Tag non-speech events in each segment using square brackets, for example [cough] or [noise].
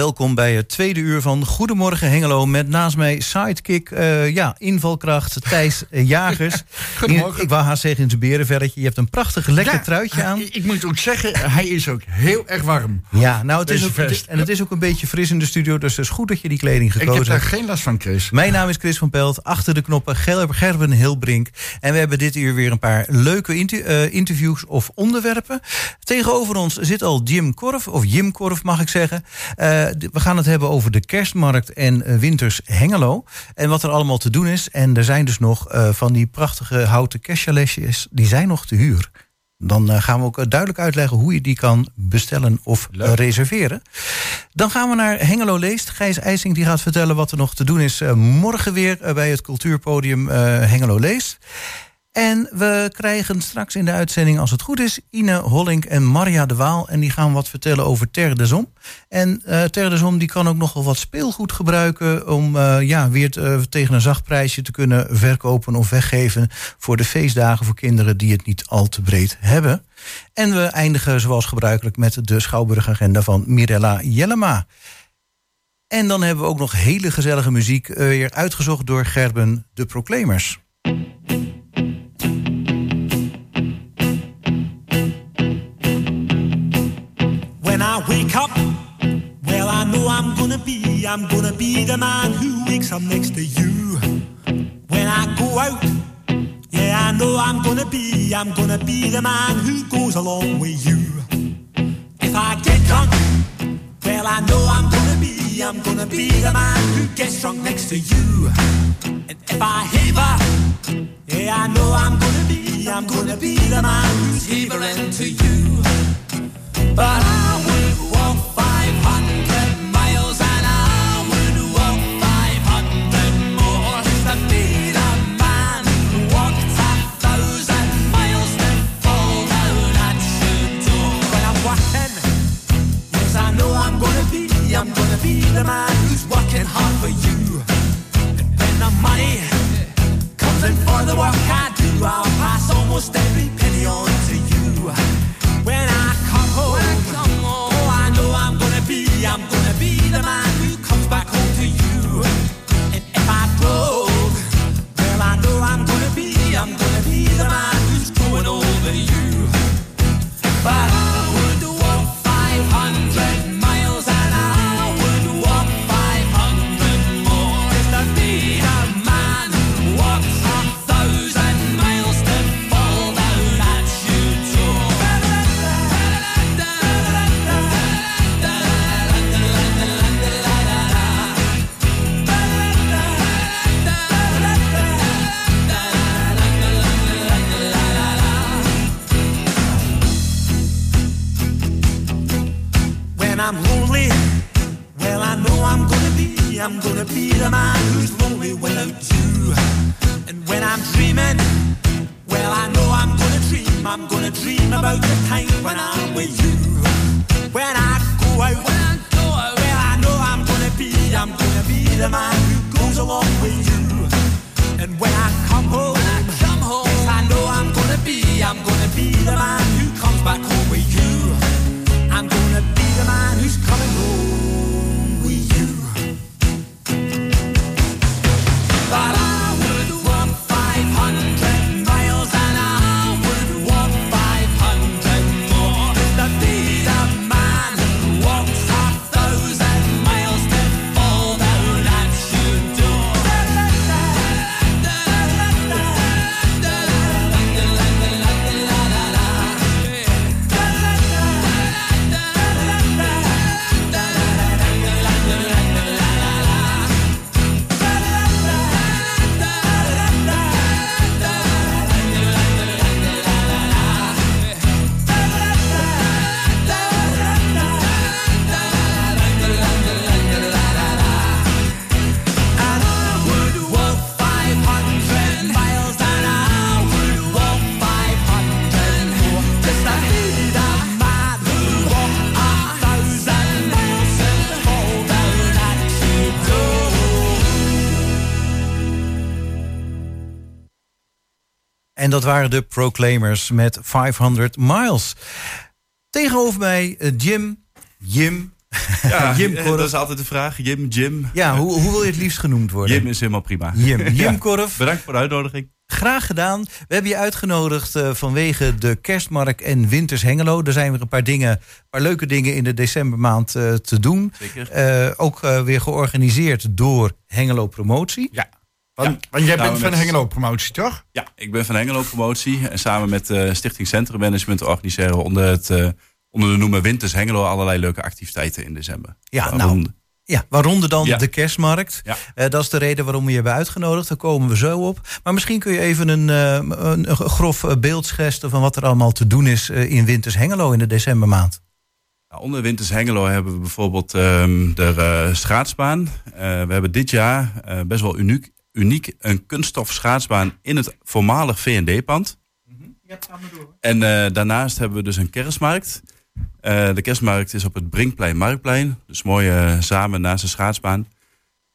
welkom bij het tweede uur van Goedemorgen Hengelo... met naast mij sidekick, uh, ja, invalkracht Thijs Jagers. [laughs] Goedemorgen. ik wou haast zeggen in zijn berenverretje. Je hebt een prachtig lekker Ja, truitje aan. Ik moet ook zeggen, hij is ook heel erg warm. Ja, nou, het is ook, vest. en het is ook een beetje fris in de studio... dus het is goed dat je die kleding Ik heb gekozen daar hebt. geen last van, Chris. Mijn naam is Chris van Pelt, achter de knoppen Ger- Gerben Hilbrink. En we hebben dit uur weer een paar leuke inter- eh, interviews of onderwerpen. Tegenover ons zit al Jim Korf, of Jim Korf mag ik zeggen. Eh, d- we gaan het hebben over de kerstmarkt en eh, Winters Hengelo. En wat er allemaal te doen is. En er zijn dus nog eh, van die prachtige houten kerstchalesjes, die zijn nog te huur. Dan eh, gaan we ook eh, duidelijk uitleggen hoe je die kan bestellen of eh, Leuk. reserveren. Dan gaan we naar Hengelo Leest. Gijs IJsing die gaat vertellen wat er nog te doen is eh, morgen weer eh, bij het cultuurpodium eh, Hengelo Leest. En we krijgen straks in de uitzending, als het goed is, Ine Hollink en Maria de Waal. En die gaan wat vertellen over Ter de Zom. En eh Ter de Zom die kan ook nogal wat speelgoed gebruiken... om eh, ja, weer te- eh, tegen een zacht prijsje te kunnen verkopen of weggeven... voor de feestdagen voor kinderen die het niet al te breed hebben. En we eindigen zoals gebruikelijk met de Schouwburgagenda van Mirella Jellema. En dan hebben we ook nog hele gezellige muziek weer uitgezocht door Gerben de Proclaimers. When I wake up, well, I know I'm gonna be, I'm gonna be the man who wakes up next to you. When I go out, yeah, I know I'm gonna be, I'm gonna be the man who goes along with you. If I get drunk, well, I know I'm gonna be, I'm gonna be the man who gets drunk next to you. And if I haver, yeah, I know I'm gonna be, I'm gonna be the man who's havering to you. But I would walk 500 miles and I would walk 500 more to be the man who walked a thousand miles to fall down at your door. When I'm walking, yes, I know I'm gonna be, I'm gonna be the man who's working hard for you. And when the money in for the work I do, I'll pass almost every penny on Lonely, well, I know I'm gonna be, I'm gonna be the man who's lonely without you. And when I'm dreaming, well, I know I'm gonna dream, I'm gonna dream about the time when I'm with you. When I go out, when I go out, well, I know I'm gonna be, I'm gonna be the man who goes along with you. And when I come home, when I come home, yes, I know I'm gonna be, I'm gonna be the man who comes back home with you. I'm gonna be the man who's coming home En dat waren de Proclaimers met 500 Miles. Tegenover mij eh, Jim, Jim, Ja, [laughs] Jim eh, Korf. dat is altijd de vraag. Jim, Jim. Ja, hoe, hoe wil je het liefst genoemd worden? Jim is helemaal prima. Jim. [laughs] Jim Ja. Korf. Bedankt voor de uitnodiging. Graag gedaan. We hebben je uitgenodigd eh, vanwege de kerstmarkt en Winters Hengelo. Er zijn weer een paar dingen, een paar leuke dingen in de decembermaand te doen. Zeker. Ook weer georganiseerd door Hengelo Promotie. Ja. Want, Ja. want jij bent van Hengelo Promotie, toch? Ja, ik ben van Hengelo Promotie. En samen met eh, Stichting Centrum Management organiseren we onder, het, eh, onder de noemer Winters Hengelo allerlei leuke activiteiten in december. Ja, nou, Waaronder- Ja, waaronder dan Ja. de kerstmarkt. Ja. Eh, dat is de reden waarom we je hebben uitgenodigd. Daar komen we zo op. Maar misschien kun je even een, een, grof beeld schetsen van wat er allemaal te doen is in Winters Hengelo in de decembermaand. Nou, onder Winters Hengelo hebben we bijvoorbeeld ehm, de schaatsbaan. Eh, we hebben dit jaar best wel uniek, uniek een kunststof schaatsbaan in het voormalig V&D-pand. En eh, daarnaast hebben we dus een kerstmarkt. Eh, de kerstmarkt is op het Brinkplein Marktplein. Dus mooi eh, samen naast de schaatsbaan.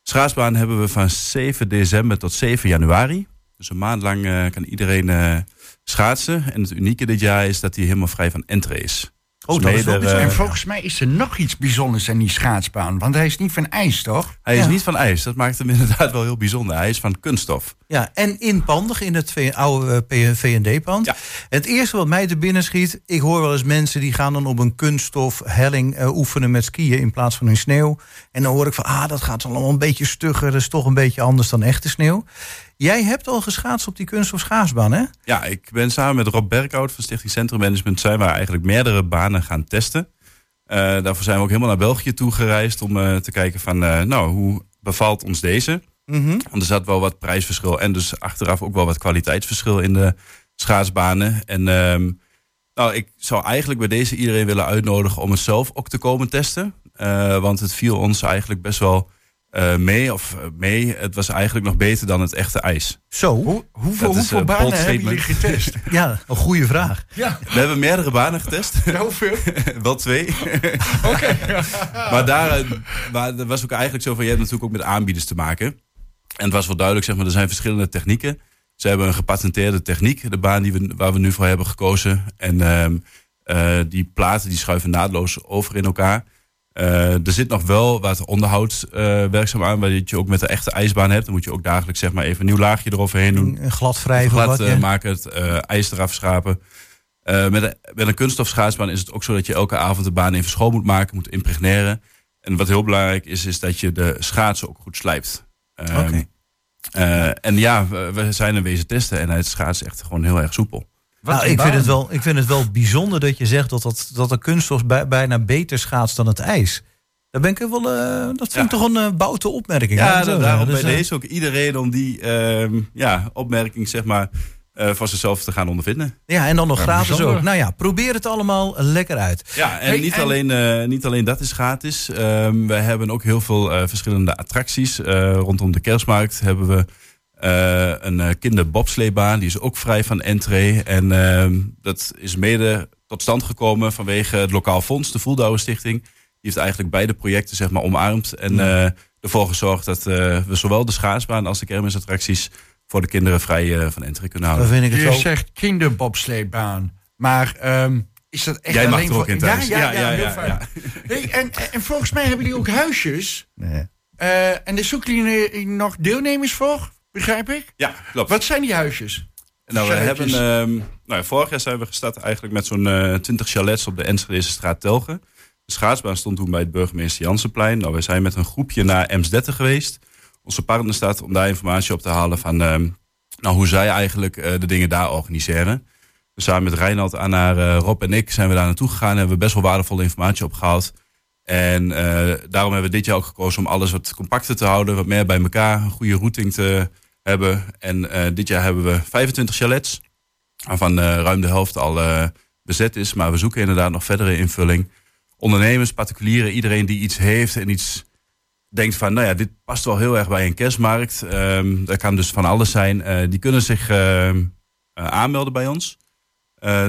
Schaatsbaan hebben we van 7 december tot 7 januari. Dus een maand lang kan iedereen schaatsen. En het unieke dit jaar is dat hij helemaal vrij van entree is. Oh, Dus dat is wel mede, bijzonder. eh, en volgens mij is er nog iets bijzonders aan die schaatsbaan. Want hij is niet van ijs, toch? Hij is niet van ijs. Dat maakt hem [laughs] inderdaad wel heel bijzonder. Hij is van kunststof. Ja, en inpandig in het oude eh, V&D-pand. Ja. Het eerste wat mij te binnen schiet... ik hoor wel eens mensen die gaan dan op een kunststof helling eh, oefenen met skiën... in plaats van in sneeuw. En dan hoor ik van, ah, dat gaat allemaal een beetje stugger. Dat is toch een beetje anders dan echte sneeuw. Jij hebt al geschaatst op die kunststof schaatsbaan, hè? Ja, ik ben samen met Rob Berkhout van Stichting Centrum Management... zijn we eigenlijk meerdere banen gaan testen. Eh, daarvoor zijn we ook helemaal naar België toe gereisd... om eh, te kijken van, eh, nou, hoe bevalt ons deze? Mhm. Want er zat wel wat prijsverschil... en dus achteraf ook wel wat kwaliteitsverschil in de schaatsbanen. En ehm, nou, ik zou eigenlijk bij deze iedereen willen uitnodigen... om het zelf ook te komen testen. Want het viel ons eigenlijk best wel eh, mee. Of eh, mee, het was eigenlijk nog beter dan het echte ijs. Zo, Hoe, hoeveel Dat is, hoeveel eh, banen hebben jullie getest? [laughs] ja, een goede vraag. ja, We hebben meerdere banen getest. ja, hoeveel? [laughs] Wel twee. [laughs] maar daar eh, maar dat was ook eigenlijk zo van... je hebt natuurlijk ook met aanbieders te maken. En het was wel duidelijk, zeg maar, er zijn verschillende technieken. Ze hebben een gepatenteerde techniek, de baan die we, waar we nu voor hebben gekozen. En ehm, eh, die platen die schuiven naadloos over in elkaar. Eh, er zit nog wel wat onderhoudswerkzaam aan, waar je ook met de echte ijsbaan hebt. Dan moet je ook dagelijks zeg maar, even een nieuw laagje eroverheen doen Een glad wrijven glad wat, eh, ja. maken, het eh, ijs eraf schrapen. Eh, met, een, met een kunststofschaatsbaan is het ook zo dat je elke avond de baan even schoon moet maken, moet impregneren. En wat heel belangrijk is, is dat je de schaatsen ook goed slijpt. Oké. eh, en ja, we, we zijn een wezen testen en het schaatsen echt gewoon heel erg soepel. Wat Nou, ik, vind het wel, ik vind het wel bijzonder dat je zegt dat, dat, dat de kunststof bij- bijna beter schaatst dan het ijs. Daar ben ik wel, eh, dat vind Ja. ik toch een eh boute opmerking. Ja, daarom bij Dus, eh, deze ook iedereen om die ehm, ja, opmerking zeg maar, eh, voor zichzelf te gaan ondervinden. Ja, en dan nog Ja, gratis bijzonder. ook. Nou ja, probeer het allemaal lekker uit. Ja, en, Hey, niet, en- Alleen, eh, niet alleen dat is gratis. Ehm, we hebben ook heel veel eh, verschillende attracties. Eh, rondom de kerstmarkt hebben we eh, een uh, kinderbobsleebaan. Die is ook vrij van entree. En ehm, dat is mede tot stand gekomen vanwege het Lokaal Fonds, de Voeldouwer Stichting. Die heeft eigenlijk beide projecten zeg maar, omarmd. En eh, ervoor gezorgd dat eh, we zowel de schaatsbaan als de kermisattracties voor de kinderen vrij eh, van entree kunnen houden. vind ik het Je zegt kinderbobsleebaan. Maar ehm, is dat echt Jij mag alleen er ook voor... in thuis. Ja, ja, Ja, ja, ja, heel ja, fijn. ja. Hey, en, en volgens mij hebben jullie ook huisjes. Nee. Eh, en daar zoeken jullie nog deelnemers voor, begrijp ik? Ja, klopt. Wat zijn die huisjes? Nou, we hebben, ehm, nou, vorig jaar zijn we gestart eigenlijk met zo'n eh 20 chalets op de Enschedeze straat Telgen. De schaatsbaan stond toen bij het burgemeester Jansenplein. Nou, we zijn met een groepje naar Emsdetten geweest. Onze partnerstad om daar informatie op te halen van ehm, nou, hoe zij eigenlijk eh, de dingen daar organiseren. Dus samen met Reinhard, Anna, eh, Rob en ik zijn we daar naartoe gegaan en hebben we best wel waardevolle informatie opgehaald. En daarom hebben we dit jaar ook gekozen om alles wat compacter te houden, wat meer bij elkaar, een goede routing te hebben. En eh, dit jaar hebben we 25 chalets, waarvan eh, ruim de helft al eh, bezet is. Maar we zoeken inderdaad nog verdere invulling. Ondernemers, particulieren, iedereen die iets heeft en iets denkt van, nou ja, dit past wel heel erg bij een kerstmarkt. Ehm, dat kan dus van alles zijn. Die kunnen zich ehm, eh, aanmelden bij ons.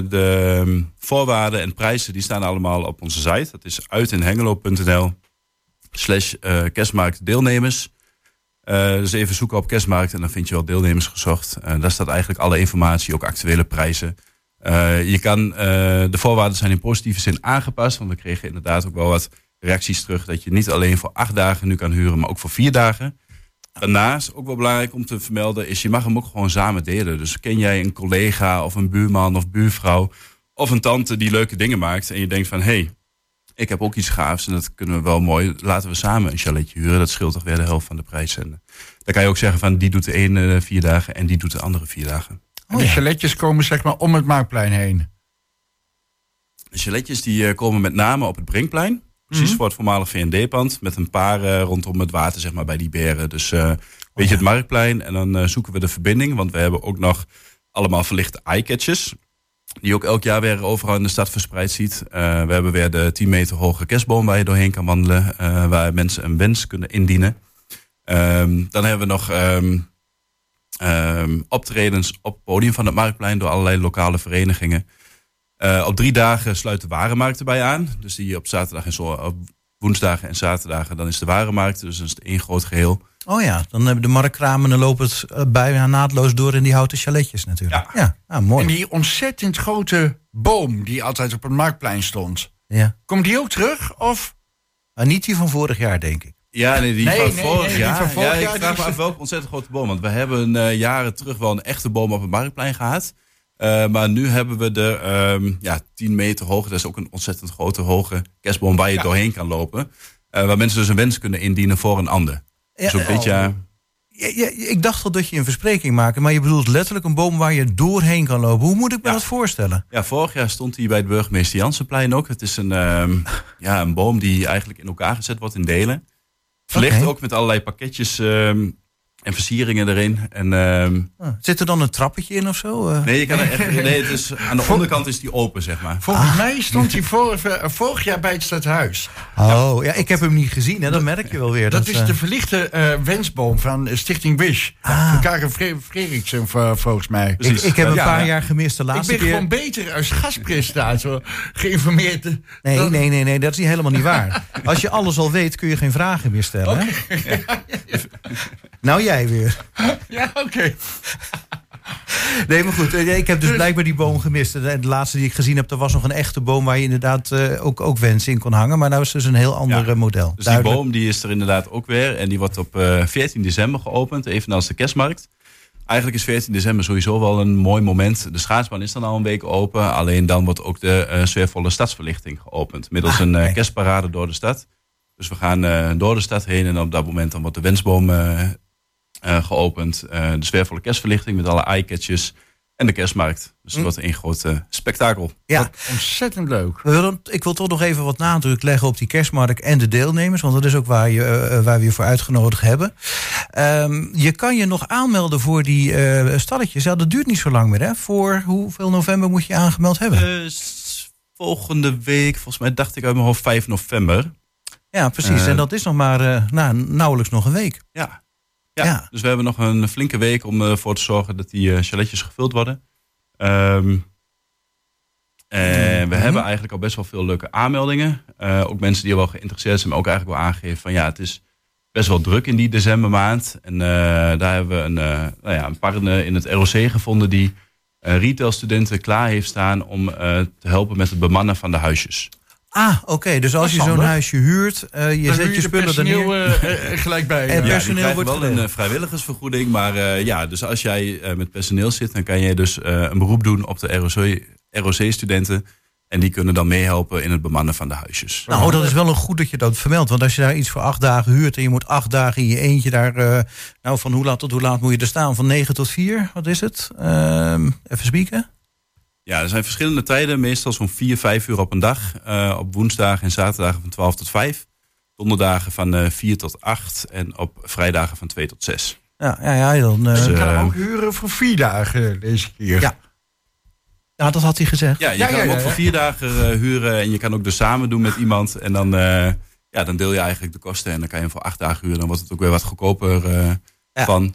De ehm, voorwaarden en prijzen die staan allemaal op onze site. Dat is uitinhengelo.nl slash kerstmarktdeelnemers. Eh, dus even zoeken op kerstmarkt en dan vind je wel deelnemers gezocht. Eh, daar staat eigenlijk alle informatie, ook actuele prijzen. Eh, je kan, de voorwaarden zijn in positieve zin aangepast, want we kregen inderdaad ook wel wat reacties terug dat je niet alleen voor acht dagen nu kan huren, maar ook voor vier dagen. Daarnaast, ook wel belangrijk om te vermelden, is je mag hem ook gewoon samen delen. Dus ken jij een collega of een buurman of buurvrouw of een tante die leuke dingen maakt en je denkt van, hé, hey, ik heb ook iets gaafs en dat kunnen we wel mooi, laten we samen een chaletje huren. Dat scheelt toch weer de helft van de prijs. En eh, dan kan je ook zeggen van, die doet de ene vier dagen en die doet de andere vier dagen. En de chaletjes komen zeg maar om het Marktplein heen. De chaletjes die eh, komen met name op het Brinkplein. Precies voor het voormalig V&D-pand. Met een paar eh, rondom het water, zeg maar, bij die beren. Dus eh weet je, het Marktplein. En dan eh, zoeken we de verbinding. Want we hebben ook nog allemaal verlichte eyecatches. Die ook elk jaar weer overal in de stad verspreid ziet. Eh, we hebben weer de 10 meter hoge kerstboom waar je doorheen kan wandelen. eh, waar mensen een wens kunnen indienen. Ehm, dan hebben we nog ehm, ehm, optredens op het podium van het Marktplein door allerlei lokale verenigingen. Eh, op drie dagen sluit de warenmarkt erbij aan. Dus die op zaterdag en zo, op woensdagen en zaterdagen, dan is de warenmarkt. Dus dat is het één groot geheel. Oh ja, dan hebben de marktkramen en lopen het eh, bijna naadloos door in die houten chaletjes natuurlijk. Ja. ja. Ah, mooi. En die ontzettend grote boom die altijd op het Marktplein stond. Ja. Komt die ook terug? Of? Maar niet die van vorig jaar, denk ik. Ja, nee, die Nee, van nee, vorig nee, die jaar. van vorig ja, jaar, ik vraag die me af welke ontzettend grote boom. Want we hebben eh, jaren terug wel een echte boom op het Marktplein gehad. Eh, maar nu hebben we de ehm, ja, 10 meter hoge, dat is ook een ontzettend grote hoge kerstboom waar je doorheen kan lopen. Eh, waar mensen dus een wens kunnen indienen voor een ander. dus ook dit jaar. Ja, ja, ik dacht al dat je een verspreking maakte, maar je bedoelt letterlijk een boom waar je doorheen kan lopen. Hoe moet ik me Ja. dat voorstellen? Ja, vorig jaar stond hij bij het burgemeester Jansenplein ook. Het is een, ehm, [laughs] ja, een boom die eigenlijk in elkaar gezet wordt in delen. Verlicht ook met allerlei pakketjes ehm, en versieringen erin. En, ehm, Ah, Zit er dan een trappetje in of zo? Eh, nee, je kan er [laughs] echt, nee, het is, aan de onderkant is die open, zeg maar. Volgens mij stond hij vorig, eh, vorig jaar bij het stadhuis. Oh, ja, ik heb hem niet gezien, hè? dat merk je wel weer. Dat, is eh, de verlichte wensboom van Stichting Wish. Van Karen Fre- Frederiksen v- volgens mij. ik, ik heb een Ja, paar ja. jaar gemist de Ik laatste ben keer. gewoon beter als gastpresentator geïnformeerd. Nee, dan- nee, nee, nee, dat is niet helemaal niet waar. [laughs] Als je alles al weet, kun je geen vragen meer stellen. hè? [laughs] Nou, jij weer. [laughs] Ja, oké. [laughs] Nee, maar goed, eh, ik heb dus blijkbaar die boom gemist. En de laatste die ik gezien heb, er was nog een echte boom waar je inderdaad eh, ook, ook wensen in kon hangen. Maar nou is dus een heel ander Ja. eh, model. Dus Duidelijk. die boom die is er inderdaad ook weer. En die wordt op eh 14 december geopend, evenals de kerstmarkt. Eigenlijk is 14 december sowieso wel een mooi moment. De schaatsbaan is dan al een week open. Alleen dan wordt ook de eh sfeervolle stadsverlichting geopend. Middels Ah, een kerstparade door de stad. Dus we gaan door de stad heen. En op dat moment dan wordt de wensboom geopend. Eh, de sfeervolle kerstverlichting met alle eyecatches. En de kerstmarkt. Dus het wordt één groot eh, spektakel. Ja, Ontzettend leuk. we willen, ik wil toch nog even wat nadruk leggen op die kerstmarkt en de deelnemers. Want dat is ook waar, je, eh, waar we je voor uitgenodigd hebben. Ehm, je kan je nog aanmelden voor die eh, stalletjes. Ja, dat duurt niet zo lang meer. Hè? Voor hoeveel november moet je aangemeld hebben? Eh, volgende week, volgens mij dacht ik uit mijn hoofd 5 november. ja, precies. eh, en dat is nog maar eh, nou, nauwelijks nog een week. Ja. Ja, Ja. dus we hebben nog een flinke week om ervoor te zorgen dat die eh, chaletjes gevuld worden. Ehm, en we hebben eigenlijk al best wel veel leuke aanmeldingen. Eh, ook mensen die wel geïnteresseerd zijn, maar ook eigenlijk wel aangegeven van ja, het is best wel druk in die decembermaand. En eh, daar hebben we een, eh, nou ja, een partner in het ROC gevonden die eh retailstudenten klaar heeft staan om eh, te helpen met het bemannen van de huisjes. Ah, oké. Dus als je zo'n huisje huurt, eh, je Dan zet huur je spullen er neer. eh, gelijk bij. [laughs] En ja. per- Ja, personeel wordt wel een geregeld. eh, vrijwilligersvergoeding. Maar eh, ja, dus als jij eh, met personeel zit, dan kan jij dus eh, een beroep doen op de ROC ROC-studenten. En die kunnen dan meehelpen in het bemannen van de huisjes. Nou, dat is wel een goed dat je dat vermeldt. Want als je daar iets voor acht dagen huurt en je moet acht dagen in je eentje daar. eh, nou, van hoe laat tot hoe laat moet je er staan? Van 9 tot 4, wat is het? Ehm, even spieken. Ja, er zijn verschillende tijden. Meestal zo'n 4, 5 uur op een dag. Eh, op woensdagen en zaterdagen van 12 tot 5. Donderdagen van eh 4 tot 8. En op vrijdagen van 2 tot 6. Ja, ja, ja dan. eh, Dus, Je kan hem ook huren voor vier dagen deze keer. Ja. dat had hij gezegd. Ja, je Ja, kan ja, hem ook ja, voor ja. vier dagen eh, huren. En je kan ook dus samen doen met iemand. En dan, eh, ja, dan deel je eigenlijk de kosten. En dan kan je hem voor acht dagen huren. Dan wordt het ook weer wat goedkoper eh, Ja. van.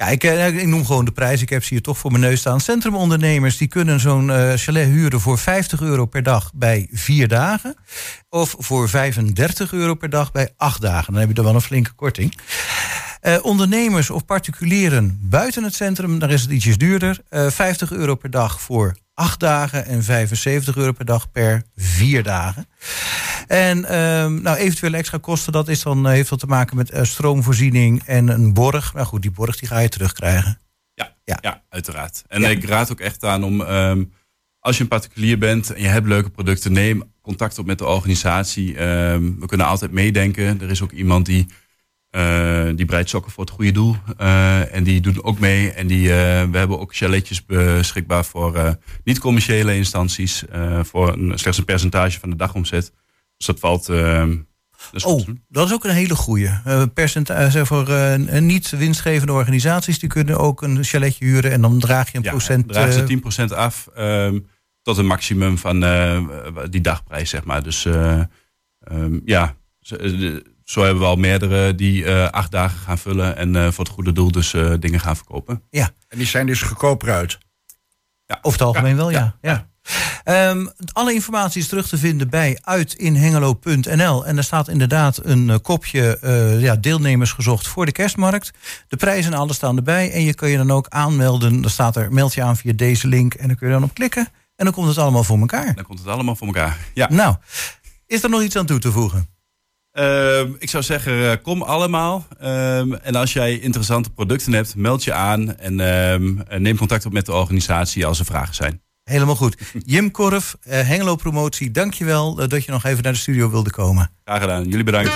Ja, ik, eh, ik noem gewoon de prijs. Ik heb ze hier toch voor mijn neus staan. Centrumondernemers die kunnen zo'n eh, chalet huren voor 50 euro per dag bij vier dagen. Of voor 35 euro per dag bij acht dagen. Dan heb je er wel een flinke korting. Eh, ondernemers of particulieren buiten het centrum, daar is het ietsjes duurder. Eh 50 euro per dag voor acht dagen en 75 euro per dag per vier dagen. En ehm, nou, eventuele extra kosten, dat is dan, eh, heeft dat te maken met eh, stroomvoorziening en een borg. Maar goed, die borg die ga je terugkrijgen. Ja, Ja. ja. uiteraard. En Ja. ik raad ook echt aan om, ehm, als je een particulier bent en je hebt leuke producten, neem contact op met de organisatie. Ehm, we kunnen altijd meedenken. Er is ook iemand die, eh, die breidt sokken voor het goede doel. Eh, en die doet ook mee. En die, eh, we hebben ook chaletjes beschikbaar voor niet-commerciële instanties. voor een, slechts een percentage van de dagomzet. Dus dat valt. dat Oh, doen. dat is ook een hele goeie. Uh, percentage voor eh, niet winstgevende organisaties. Die kunnen ook een chaletje huren en dan draag je een Ja, procent. draagt eh, ze 10% af ehm, tot een maximum van die dagprijs, zeg maar. Dus eh, ehm, ja, zo hebben we al meerdere die eh, acht dagen gaan vullen en eh, voor het goede doel dus eh, dingen gaan verkopen. ja, En die zijn dus goedkoper uit. over het algemeen wel, ja. ja. Ehm, alle informatie is terug te vinden bij uitinhengelo.nl. En daar staat inderdaad een kopje ja, deelnemers gezocht voor de kerstmarkt. De prijzen en alles staan erbij. En je kun je dan ook aanmelden. Dan staat er, meld je aan via deze link. En dan kun je dan op klikken. En dan komt het allemaal voor elkaar. Dan komt het allemaal voor elkaar. Ja. Nou, is er nog iets aan toe te voegen? Ehm, ik zou zeggen, eh, kom allemaal. Ehm, en als jij interessante producten hebt, meld je aan en ehm, eh, neem contact op met de organisatie als er vragen zijn. Helemaal goed. Jim Korf, eh, Hengelo Promotie, dankjewel dat je nog even naar de studio wilde komen. Graag gedaan. Jullie bedankt.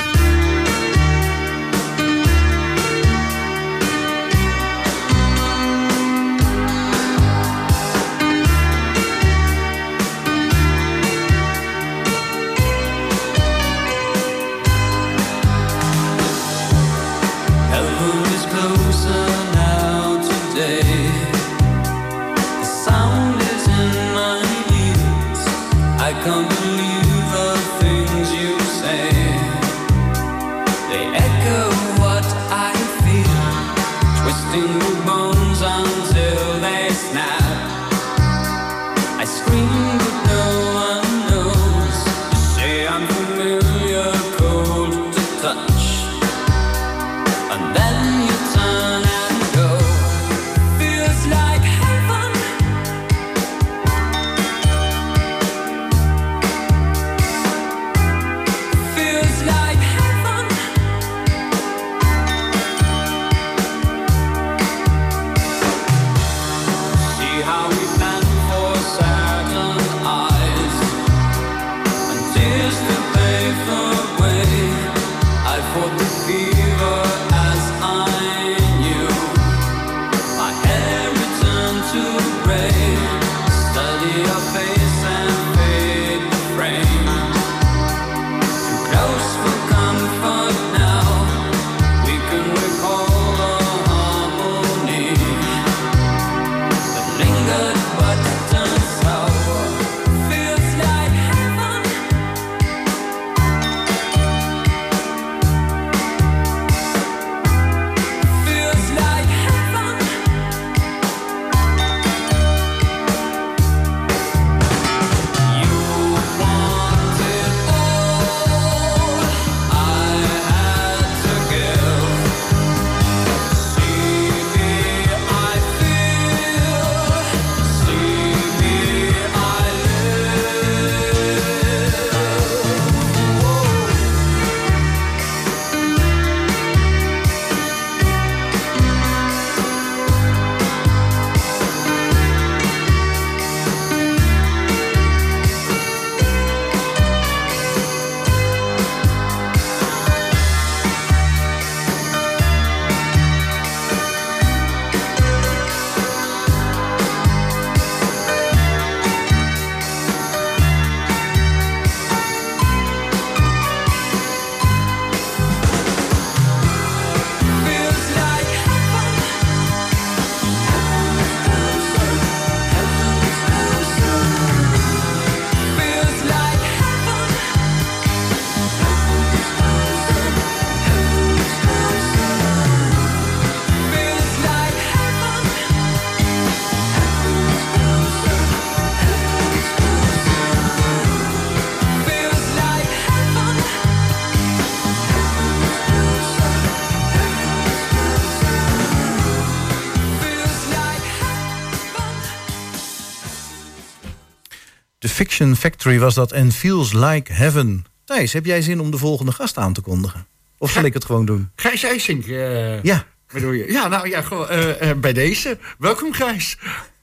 Fiction Factory was dat en Feels Like Heaven. Thijs, heb jij zin om de volgende gast aan te kondigen? Of zal ik het gewoon doen? Gijs IJsink. eh, Ja. Bedoel je? Ja, nou ja, gewoon, eh, eh, bij deze. Welkom Gijs.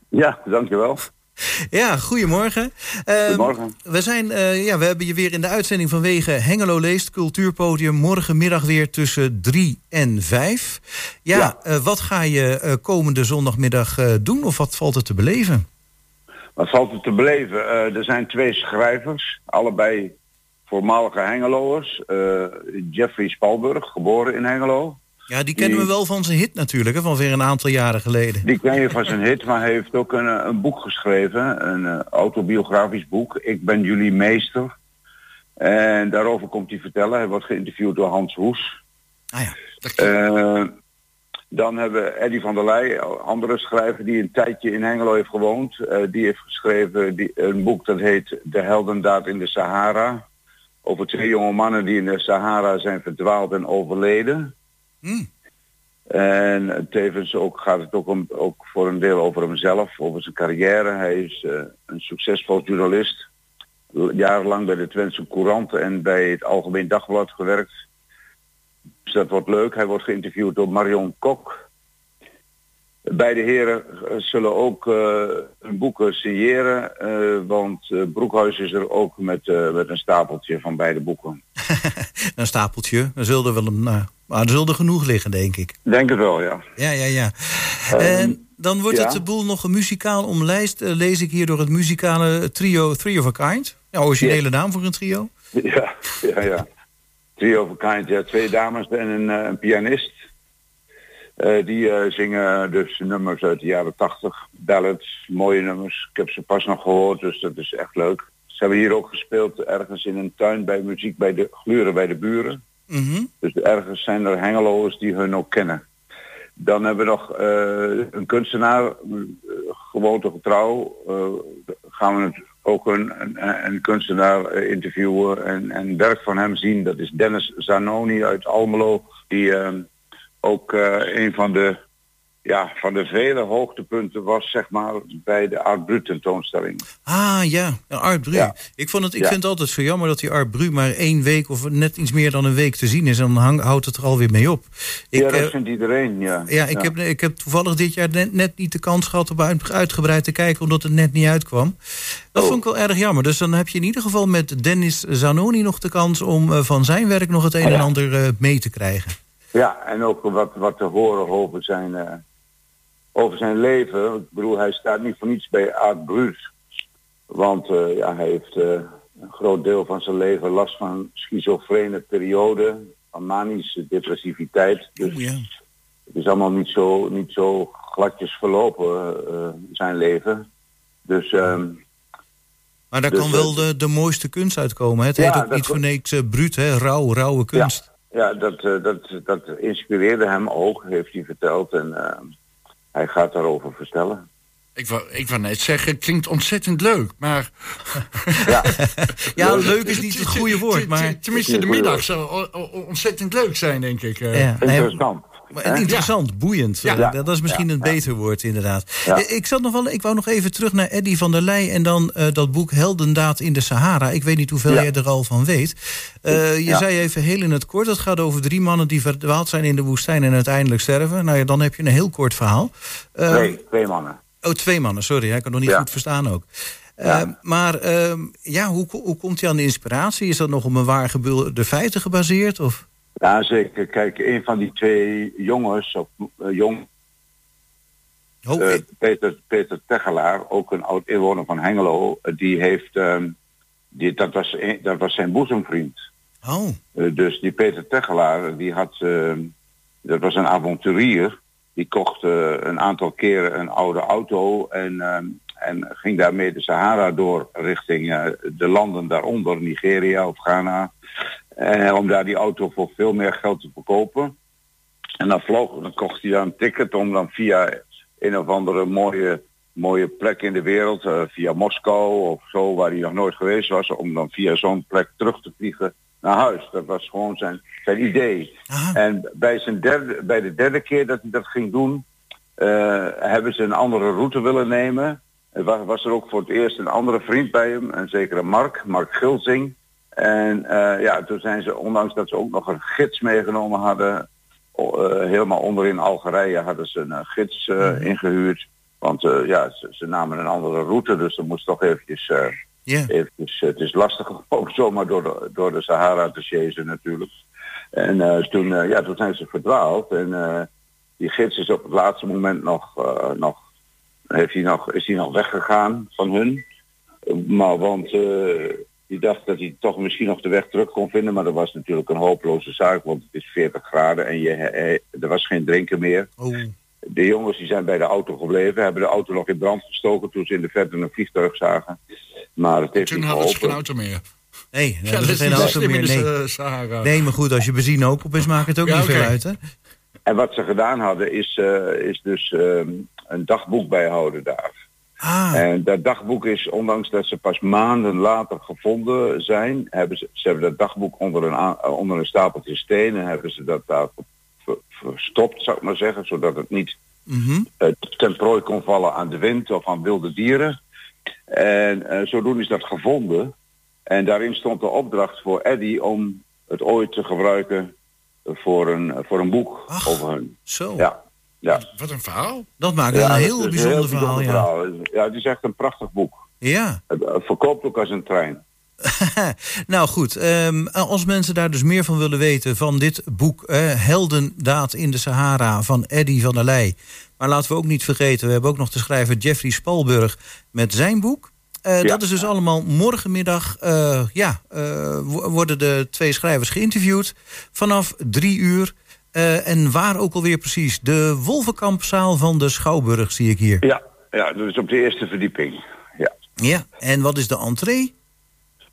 Ja, dankjewel. Ja, goedemorgen. Ehm, Goedemorgen. We, zijn, eh, ja, we hebben je weer in de uitzending vanwege Hengelo Leest, Cultuurpodium. Morgenmiddag weer tussen 3 en 5. Ja, Ja. eh, wat ga je eh, komende zondagmiddag eh, doen of wat valt er te beleven? Wat valt er te beleven? Eh, er zijn twee schrijvers, allebei voormalige Hengeloers. Eh, Jeffrey Spalburg, geboren in Hengelo. Ja, die kennen we wel van zijn hit natuurlijk, hè, van weer een aantal jaren geleden. Die ken je van zijn hit, maar hij heeft ook een, eh, een boek geschreven. Een autobiografisch boek. Ik ben jullie meester. En daarover komt hij vertellen. Hij wordt geïnterviewd door Hans Hoes. Ah ja. Eh, dan hebben we Eddy van der Leij, andere schrijver die een tijdje in Hengelo heeft gewoond. Eh, die heeft geschreven die, een boek dat heet De heldendaad in de Sahara. Over twee jonge mannen die in de Sahara zijn verdwaald en overleden. Hmm. En tevens ook, gaat het ook, om, ook voor een deel over hemzelf, over zijn carrière. Hij is eh, een succesvol journalist. Jarenlang bij de Twentse Courant en bij het Algemeen Dagblad gewerkt. Dus dat wordt leuk. Hij wordt geïnterviewd door Marion Kok. Beide heren eh, zullen ook eh hun boeken signeren, eh, want eh, Broekhuis is er ook met, met een stapeltje van beide boeken. [laughs] Een stapeltje. Er zullen wel een, maar er zullen genoeg liggen, denk ik. Denk het wel, ja. Ja, ja, ja. en dan wordt ja. het de boel nog een muzikaal omlijst, lees ik hier door het muzikale trio Three of a Kind. Ja, originele naam voor een trio. [laughs] Ja, ja, ja. Trio of a kind, ja. Twee dames en een, eh, een pianist. Eh, die eh, zingen dus nummers uit de jaren tachtig. Ballads, mooie nummers. Ik heb ze pas nog gehoord, dus dat is echt leuk. Ze hebben hier ook gespeeld ergens in een tuin bij muziek bij de gluren bij de buren. Mhm. Dus ergens zijn er hengeloers die hun ook kennen. Dan hebben we nog een kunstenaar, gewoonte getrouw. gaan we het ook een, een, kunstenaar eh, interviewen en, werk van hem zien. Dat is Dennis Zanoni uit Almelo. Die eh, ook eh, een van de, ja, van de vele hoogtepunten was zeg maar, bij de Art Brut tentoonstelling. Ah ja, Art Bru. Ja. Ik, vond het, ik Ja. vind het altijd zo jammer dat die Art Bru maar één week of net iets meer dan een week te zien is. En dan hang, houdt het er alweer mee op. Ik, ja, dat eh, vindt iedereen, ja. ja, ik, Heb, ik heb toevallig dit jaar net, net niet de kans gehad om uit- uitgebreid te kijken, omdat het net niet uitkwam. Dat Oh. vond ik wel erg jammer. Dus dan heb je in ieder geval met Dennis Zanoni nog de kans om eh, van zijn werk nog het een en Ja. ander eh, mee te krijgen. Ja, en ook wat, wat te horen over zijn, over zijn leven. Ik bedoel, hij staat niet voor niets bij Art Brut. Want eh, ja, hij heeft eh, een groot deel van zijn leven last van schizofrene periode, van manische depressiviteit. Dus Oeh, ja. het is allemaal niet zo, niet zo gladjes verlopen, eh, zijn leven. Dus ehm, Maar daar Dus, kan wel de, de mooiste kunst uitkomen. hè? Het Ja, heet ook dat niet voor niks bruut, hè? rauw, rauwe kunst. Ja, dat, eh, dat, dat inspireerde hem ook, heeft hij verteld. En eh, hij gaat daarover vertellen. Ik wou, ik wou net zeggen, het klinkt ontzettend leuk. Maar Ja, Ja, leuk is niet het goede woord, maar... Tenminste, de middag zou ontzettend leuk zijn, denk ik. eh. Ja, interessant. Maar interessant, boeiend. Ja. Eh, Dat is misschien een beter woord, inderdaad. Eh, Ik, zat nog wel, ik wou nog even terug naar Eddy van der Leij... en dan eh, dat boek Heldendaad in de Sahara. Ik weet niet hoeveel jij er al van weet. Je zei even heel in het kort... het gaat over drie mannen die verdwaald zijn in de woestijn... en uiteindelijk sterven. Nou ja, dan heb je een heel kort verhaal. Twee, twee mannen. Oh, twee mannen, sorry. hè, Ik kan nog niet goed verstaan ook. Maar ehm, ja, hoe, hoe komt hij aan de inspiratie? Is dat nog op een waar gebeurde feiten gebaseerd? Of? Ja, zeker. Kijk, een van die twee jongens, of eh, jong, Oh, eh, Peter, Peter Tegelaar, ook een oud inwoner van Hengelo, eh, die heeft, ehm, die, dat, was, een- dat was zijn boezemvriend. oh. Dus die Peter Tegelaar, die had, eh, dat was een avonturier. Die kocht een aantal keren een oude auto en, eh, en ging daarmee de Sahara door richting de landen daaronder, Nigeria of Ghana. Eh, om daar die auto voor veel meer geld te verkopen. En dan vloog, dan kocht hij dan een ticket om dan via een of andere mooie, mooie plek in de wereld, eh, via Moskou of zo, waar hij nog nooit geweest was, om dan via zo'n plek terug te vliegen naar huis. Dat was gewoon zijn, zijn idee. Aha. En bij, zijn derde, bij de derde keer dat hij dat ging doen, eh, hebben ze een andere route willen nemen. Er was, was er ook voor het eerst een andere vriend bij hem, een zekere Mark, Mark Gilzing. En eh, ja, toen zijn ze, ondanks dat ze ook nog een gids meegenomen hadden, eh, helemaal onderin Algerije hadden ze een eh, gids eh, ingehuurd. Want ja, ze, ze namen een andere route, dus er moest toch eventjes, eventjes het is lastig om [laughs] ook zomaar door de, door de Sahara te chasen natuurlijk. En toen, ja, toen zijn ze verdwaald en die gids is op het laatste moment nog, nog, heeft hij nog, is hij nog weggegaan van hun. Maar want die dacht dat hij toch misschien nog de weg terug kon vinden, maar dat was natuurlijk een hopeloze zaak, want het is 40 graden en je, er was geen drinken meer. Oh. De jongens die zijn bij de auto gebleven, hebben de auto nog in brand gestoken toen ze in de verte een vliegtuig zagen. Maar het heeft Toen niet hadden ze geen geholpen. auto meer. Nee, Ja, dat is geen auto meer. Nee. eh, Sahara. nee, maar goed, als je benzine ook op is, maakt het ook Ja, niet veel uit, hè? En wat ze gedaan hadden is, eh, is dus ehm, een dagboek bijhouden daar. Ah, En dat dagboek is, ondanks dat ze pas maanden later gevonden zijn, hebben ze, ze hebben dat dagboek onder een, eh, onder een stapeltje stenen, hebben ze dat daar ver- verstopt, zou ik maar zeggen, zodat het niet eh, ten prooi kon vallen aan de wind of aan wilde dieren. En eh, zodoende is dat gevonden. En daarin stond de opdracht voor Eddy om het ooit te gebruiken voor een, voor een boek Ach. over hun. Zo, Ja, ja. Wat een verhaal. dat maakt Ja, een heel bijzonder verhaal, ja. verhaal. Ja, het is echt een prachtig boek. Ja. Het verkoopt ook als een trein. [laughs] nou goed, ehm, als mensen daar dus meer van willen weten van dit boek eh, Heldendaad in de Sahara van Eddy van der Leij. Maar laten we ook niet vergeten, we hebben ook nog de schrijver Jeffrey Spalburg met zijn boek. Eh, Ja. Dat is dus allemaal morgenmiddag. eh, ja, eh, wo- worden de twee schrijvers geïnterviewd vanaf drie uur. Eh, en waar ook alweer precies? De Wolvenkampzaal van de Schouwburg zie ik hier. Ja, ja, dat is op de eerste verdieping. Ja. Ja, en wat is de entree?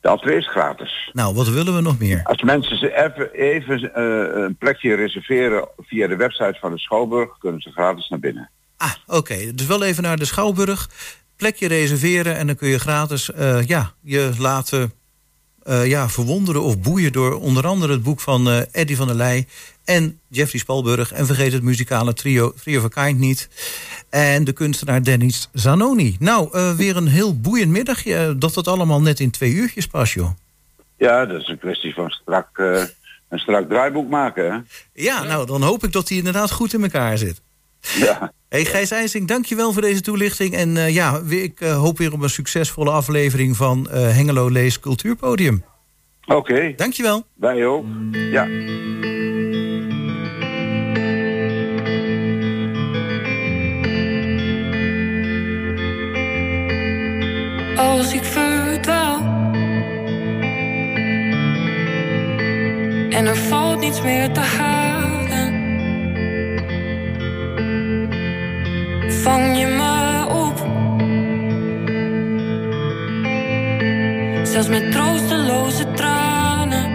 De entree is gratis. Nou, wat willen we nog meer? Als mensen ze even, even eh, een plekje reserveren via de website van de Schouwburg, kunnen ze gratis naar binnen. Ah, oké. Dus wel even naar de Schouwburg. Plekje reserveren en dan kun je gratis eh, ja, je laten eh, ja, verwonderen of boeien... door onder andere het boek van eh Eddie van der Leij en Jeffrey Spalburg. En vergeet het muzikale trio Three of a Kind niet. En de kunstenaar Dennis Zanoni. Nou, eh, weer een heel boeiend middagje. Dat dat allemaal net in twee uurtjes past, joh. Ja, dat is een kwestie van strak, een strak draaiboek maken. Hè? Ja, nou, dan hoop ik dat hij inderdaad goed in elkaar zit. Ja. [laughs] Hey Gijs IJsing, dankjewel voor deze toelichting. En eh, ja, ik eh, hoop weer op een succesvolle aflevering van eh, Hengelo Lees Cultuurpodium. Oké, Dankjewel. wij ook. Ja. als ik verdwaal. En er valt niets meer te halen. Vang je me op. Zelfs met troosteloze tranen.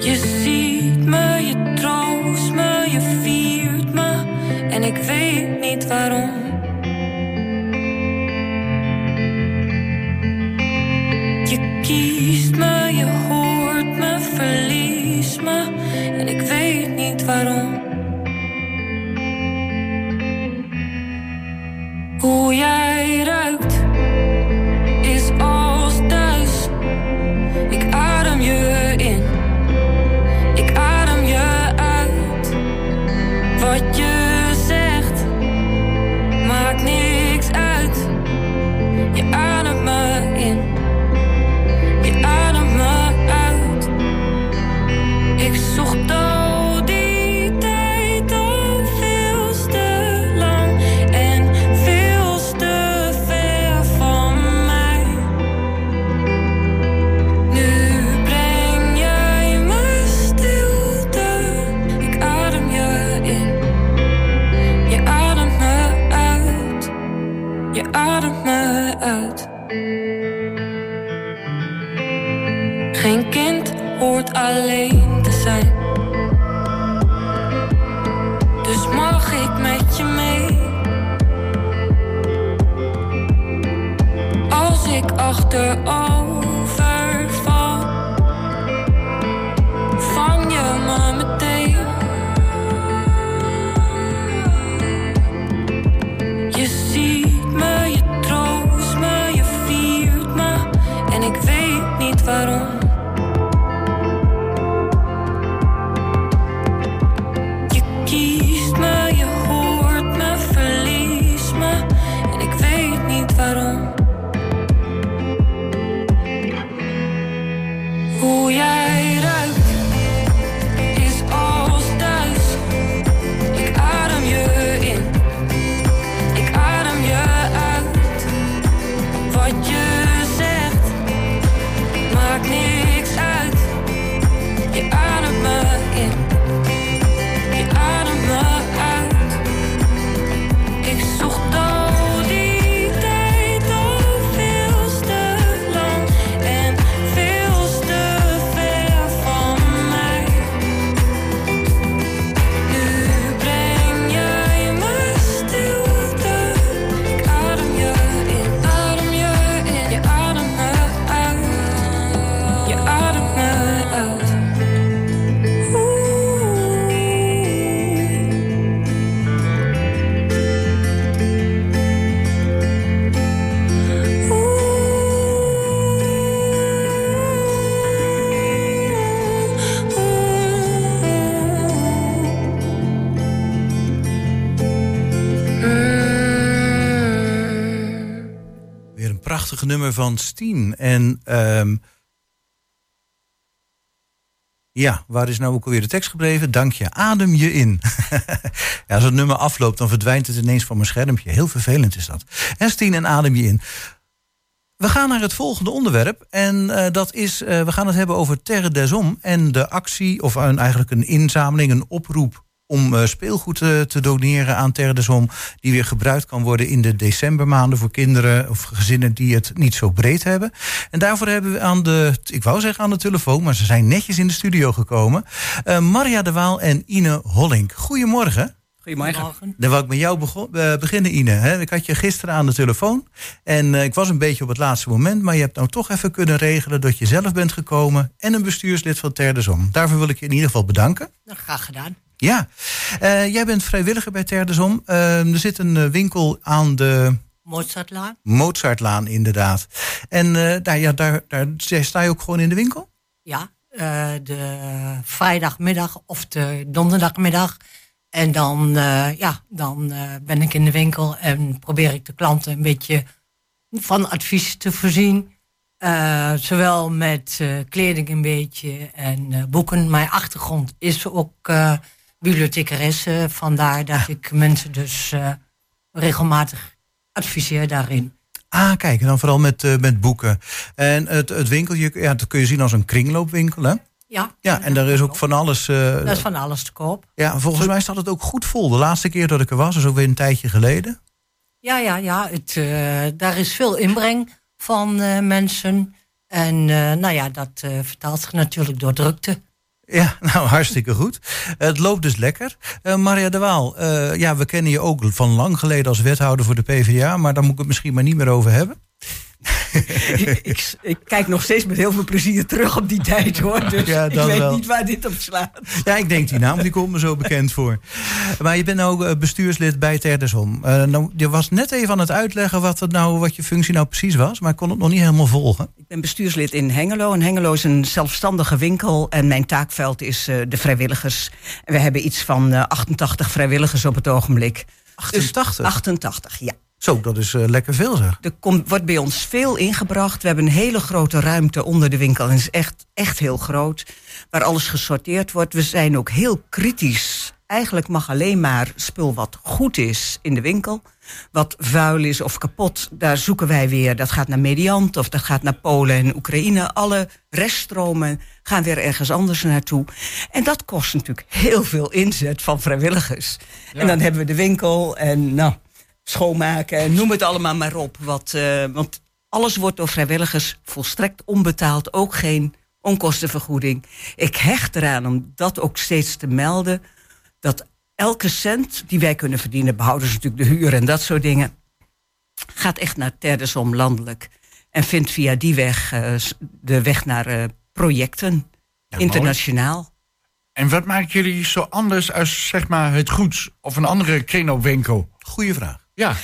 Je ziet me, je troost me, je viert me. En ik weet niet waarom. Hoe jij van Steen. En ehm, ja, waar is nou ook alweer de tekst gebleven? Dank je, adem je in. [laughs] ja, als het nummer afloopt, dan verdwijnt het ineens van mijn schermpje. Heel vervelend is dat. En Steen en adem je in. We gaan naar het volgende onderwerp. En eh, dat is, eh, we gaan het hebben over Terre des Hommes en de actie, of eigenlijk een inzameling, een oproep om eh, speelgoed te, te doneren aan Terre des Hommes, die weer gebruikt kan worden in de decembermaanden voor kinderen of gezinnen die het niet zo breed hebben. En daarvoor hebben we aan de, ik wou zeggen aan de telefoon, maar ze zijn netjes in de studio gekomen. eh, Maria de Waal en Ine Hollink. Goedemorgen. Goedemorgen. Dan wou ik met jou bego- eh, beginnen, Ine. Hè? Ik had je gisteren aan de telefoon. En eh, ik was een beetje op het laatste moment. Maar je hebt nou toch even kunnen regelen dat je zelf bent gekomen. En een bestuurslid van Terre des Hommes. Daarvoor wil ik je in ieder geval bedanken. Nou, graag gedaan. Ja, Eh, jij bent vrijwilliger bij Terre des Hommes. Eh, er zit een eh, winkel aan de Mozartlaan. Mozartlaan, inderdaad. En daar, ja, daar, daar sta je ook gewoon in de winkel? Ja, de vrijdagmiddag of de donderdagmiddag. En dan, ja, dan ben ik in de winkel en probeer ik de klanten een beetje van advies te voorzien. Zowel met kleding een beetje en boeken. Mijn achtergrond is ook bibliothecaresse. Vandaar dat ik mensen dus eh, regelmatig adviseer daarin. Ah, kijk, en dan vooral met, eh, met boeken. En het, het winkeltje, ja, dat kun je zien als een kringloopwinkel, hè? Ja, Ja, en daar is ook van alles. dat is van alles te koop. ja, volgens mij staat het ook goed vol. De laatste keer dat ik er was, is ook weer een tijdje geleden. Ja, ja, ja. Het, daar is veel inbreng van mensen. En nou ja, dat vertaalt zich natuurlijk door drukte. Ja, [laughs] nou hartstikke goed. Het loopt dus lekker. Eh, Maria de Waal, eh, ja, we kennen je ook van lang geleden als wethouder voor de PvdA, maar daar moet ik het misschien maar niet meer over hebben. [laughs] ik, ik kijk nog steeds met heel veel plezier terug op die tijd hoor. Dus Ja, ik weet wel. niet waar dit op slaat. Ja, ik denk die naam, die komt me zo bekend voor. Maar je bent nou eh, bestuurslid bij Ter des Hommes. Eh, nou, je was net even aan het uitleggen wat, het nou, wat je functie nou precies was, maar ik kon het nog niet helemaal volgen. Ik ben bestuurslid in Hengelo. En Hengelo is een zelfstandige winkel. En mijn taakveld is eh, de vrijwilligers. En we hebben iets van eh, 88 vrijwilligers op het ogenblik. 88? 88, ja. Zo, dat is eh, lekker veel zeg. Er komt, wordt bij ons veel ingebracht. We hebben een hele grote ruimte onder de winkel. En het is echt, echt heel groot. Waar alles gesorteerd wordt. We zijn ook heel kritisch. Eigenlijk mag alleen maar spul wat goed is in de winkel. Wat vuil is of kapot, daar zoeken wij weer. Dat gaat naar Mediant of dat gaat naar Polen en Oekraïne. Alle reststromen gaan weer ergens anders naartoe. En dat kost natuurlijk heel veel inzet van vrijwilligers. En dan hebben we de winkel en nou, schoonmaken en noem het allemaal maar op. Wat, eh, want alles wordt door vrijwilligers volstrekt onbetaald. Ook geen onkostenvergoeding. Ik hecht eraan om dat ook steeds te melden. Dat elke cent die wij kunnen verdienen, behouden ze natuurlijk de huur en dat soort dingen, gaat echt naar Terdesom landelijk. En vindt via die weg eh, de weg naar eh, projecten, internationaal. En wat maakt jullie zo anders als zeg maar het goeds of een andere kringloopwinkel? Goeie vraag. Ja,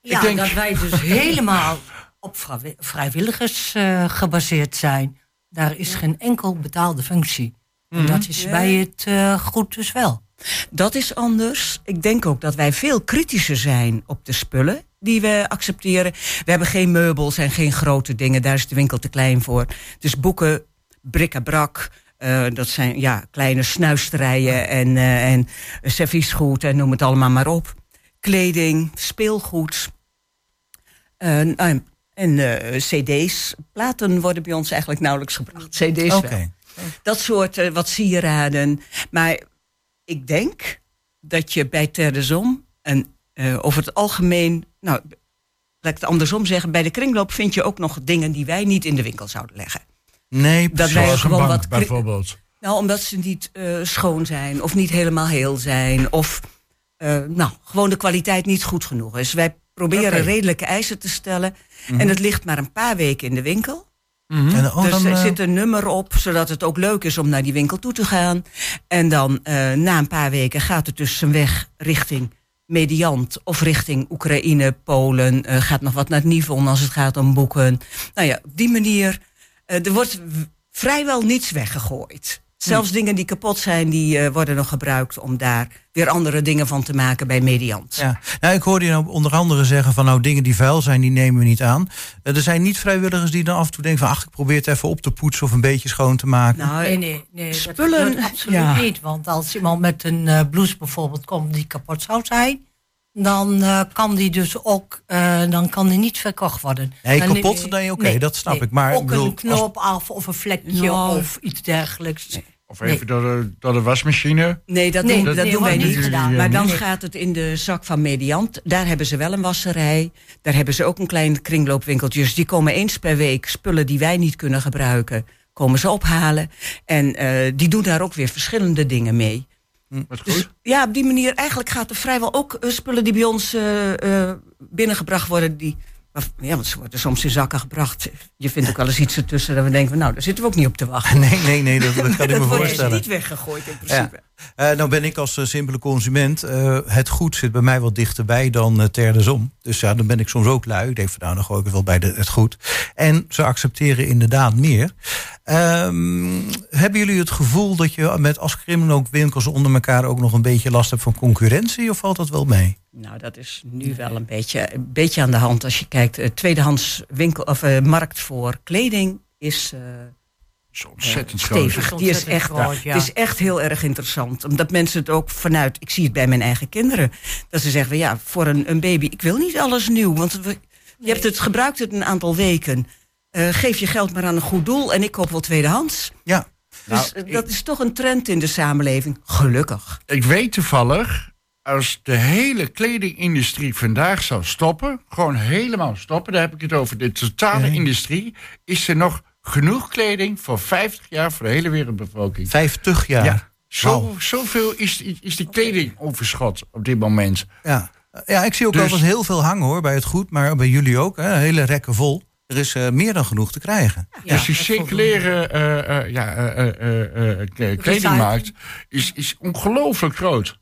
Ja, ik denk... dat wij dus helemaal op vrijwi- vrijwilligers eh, gebaseerd zijn. Daar is geen enkel betaalde functie. En dat is bij het eh, goed dus wel. Dat is anders. Ik denk ook dat wij veel kritischer zijn op de spullen die we accepteren. We hebben geen meubels en geen grote dingen. Daar is de winkel te klein voor. Dus boeken, bric-à-brac. eh, dat zijn ja, kleine snuisterijen en, eh, en serviesgoed en noem het allemaal maar op. Kleding, speelgoed. en eh, cd's. Platen worden bij ons eigenlijk nauwelijks gebracht. Cd's wel. Dat soort eh, wat sieraden. Maar ik denk dat je bij Terdesom en eh, over het algemeen, nou, laat ik het andersom zeggen, bij de kringloop vind je ook nog dingen die wij niet in de winkel zouden leggen. Nee, Dat wij Zoals een gewoon bank wat bijvoorbeeld. Nou, omdat ze niet schoon zijn of niet helemaal heel zijn of eh, nou, gewoon de kwaliteit niet goed genoeg is. Wij proberen redelijke eisen te stellen en het ligt maar een paar weken in de winkel. En, oh, dus dan, er eh, zit een nummer op, zodat het ook leuk is om naar die winkel toe te gaan. En dan eh, na een paar weken gaat het dus zijn weg richting Mediant of richting Oekraïne, Polen. eh, gaat nog wat naar het Nivon als het gaat om boeken. Nou ja, op die manier. eh, er wordt w- vrijwel niets weggegooid. Zelfs dingen die kapot zijn, die eh, worden nog gebruikt om daar weer andere dingen van te maken bij Mediant. Ja. Nou, ik hoorde je nou onder andere zeggen van nou dingen die vuil zijn, die nemen we niet aan. Eh, er zijn niet vrijwilligers die dan af en toe denken van ach, ik probeer het even op te poetsen of een beetje schoon te maken. Nou, Nee, nee, nee. Spullen, dat absoluut ja. niet. Want als iemand met een eh, blouse bijvoorbeeld komt die kapot zou zijn, dan eh, kan die dus ook, eh, dan kan die niet verkocht worden. Nee, Dan- kapot, nee, oké, dat snap ik. Maar ik ook bedoel, een knoop af of een vlekje of iets dergelijks. Of even door, de, door de wasmachine. Nee, dat Nee, doen, dat- dat nee, doen wij niet. gedaan. Maar dan Nee. gaat het in de zak van Mediant. Daar hebben ze wel een wasserij. Daar hebben ze ook een klein kringloopwinkeltje. Dus die komen eens per week spullen die wij niet kunnen gebruiken, komen ze ophalen. En eh, die doen daar ook weer verschillende dingen mee. Wat goed. Dus ja, op die manier eigenlijk gaat er vrijwel ook eh, spullen die bij ons eh, eh, binnengebracht worden. Die, ja, want ze worden soms in zakken gebracht. Je vindt ook wel eens iets ertussen dat we denken, nou, daar zitten we ook niet op te wachten. [laughs] nee, nee, nee, dat, dat kan ik me [laughs] dat wordt dus voorstellen. niet weggegooid in principe. Eh, nou ben ik als eh, simpele consument, eh, het goed zit bij mij wat dichterbij dan uh, terdesom. Dus ja, dan ben ik soms ook lui. Ik denk van nou, dan gooi ik het wel bij de, het goed. En ze accepteren inderdaad meer. Ehm, hebben jullie het gevoel dat je met als ook winkels onder elkaar ook nog een beetje last hebt van concurrentie? Of valt dat wel mee? Nou, dat is nu wel een beetje, een beetje aan de hand. Als je kijkt, eh, tweedehands winkel of markt voor kleding is is ontzettend stevig. Die is echt, groot, ja. Het is echt heel erg interessant. Omdat mensen het ook vanuit, ik zie het bij mijn eigen kinderen, dat ze zeggen, ja, voor een, een baby, ik wil niet alles nieuw. Want we, je hebt het gebruikt het een aantal weken. Eh, geef je geld maar aan een goed doel en ik koop wel tweedehands. Ja, Dus Nou, eh, dat is toch een trend in de samenleving. Gelukkig. Ik weet toevallig, als de hele kledingindustrie vandaag zou stoppen, gewoon helemaal stoppen, daar heb ik het over, de totale industrie, is er nog genoeg kleding voor 50 jaar voor de hele wereldbevolking. 50 jaar. Ja, zo, zoveel is, is die kleding overschot op dit moment. Ja. ja, ik zie ook Dus- wel wat heel veel hangen hoor, bij het goed, maar bij jullie ook. Hè, hele rekken vol. Er is eh, meer dan genoeg te krijgen. dus die circulaire eh, eh, ja, eh, eh, eh, eh, kle- kledingmarkt is, is ongelooflijk groot.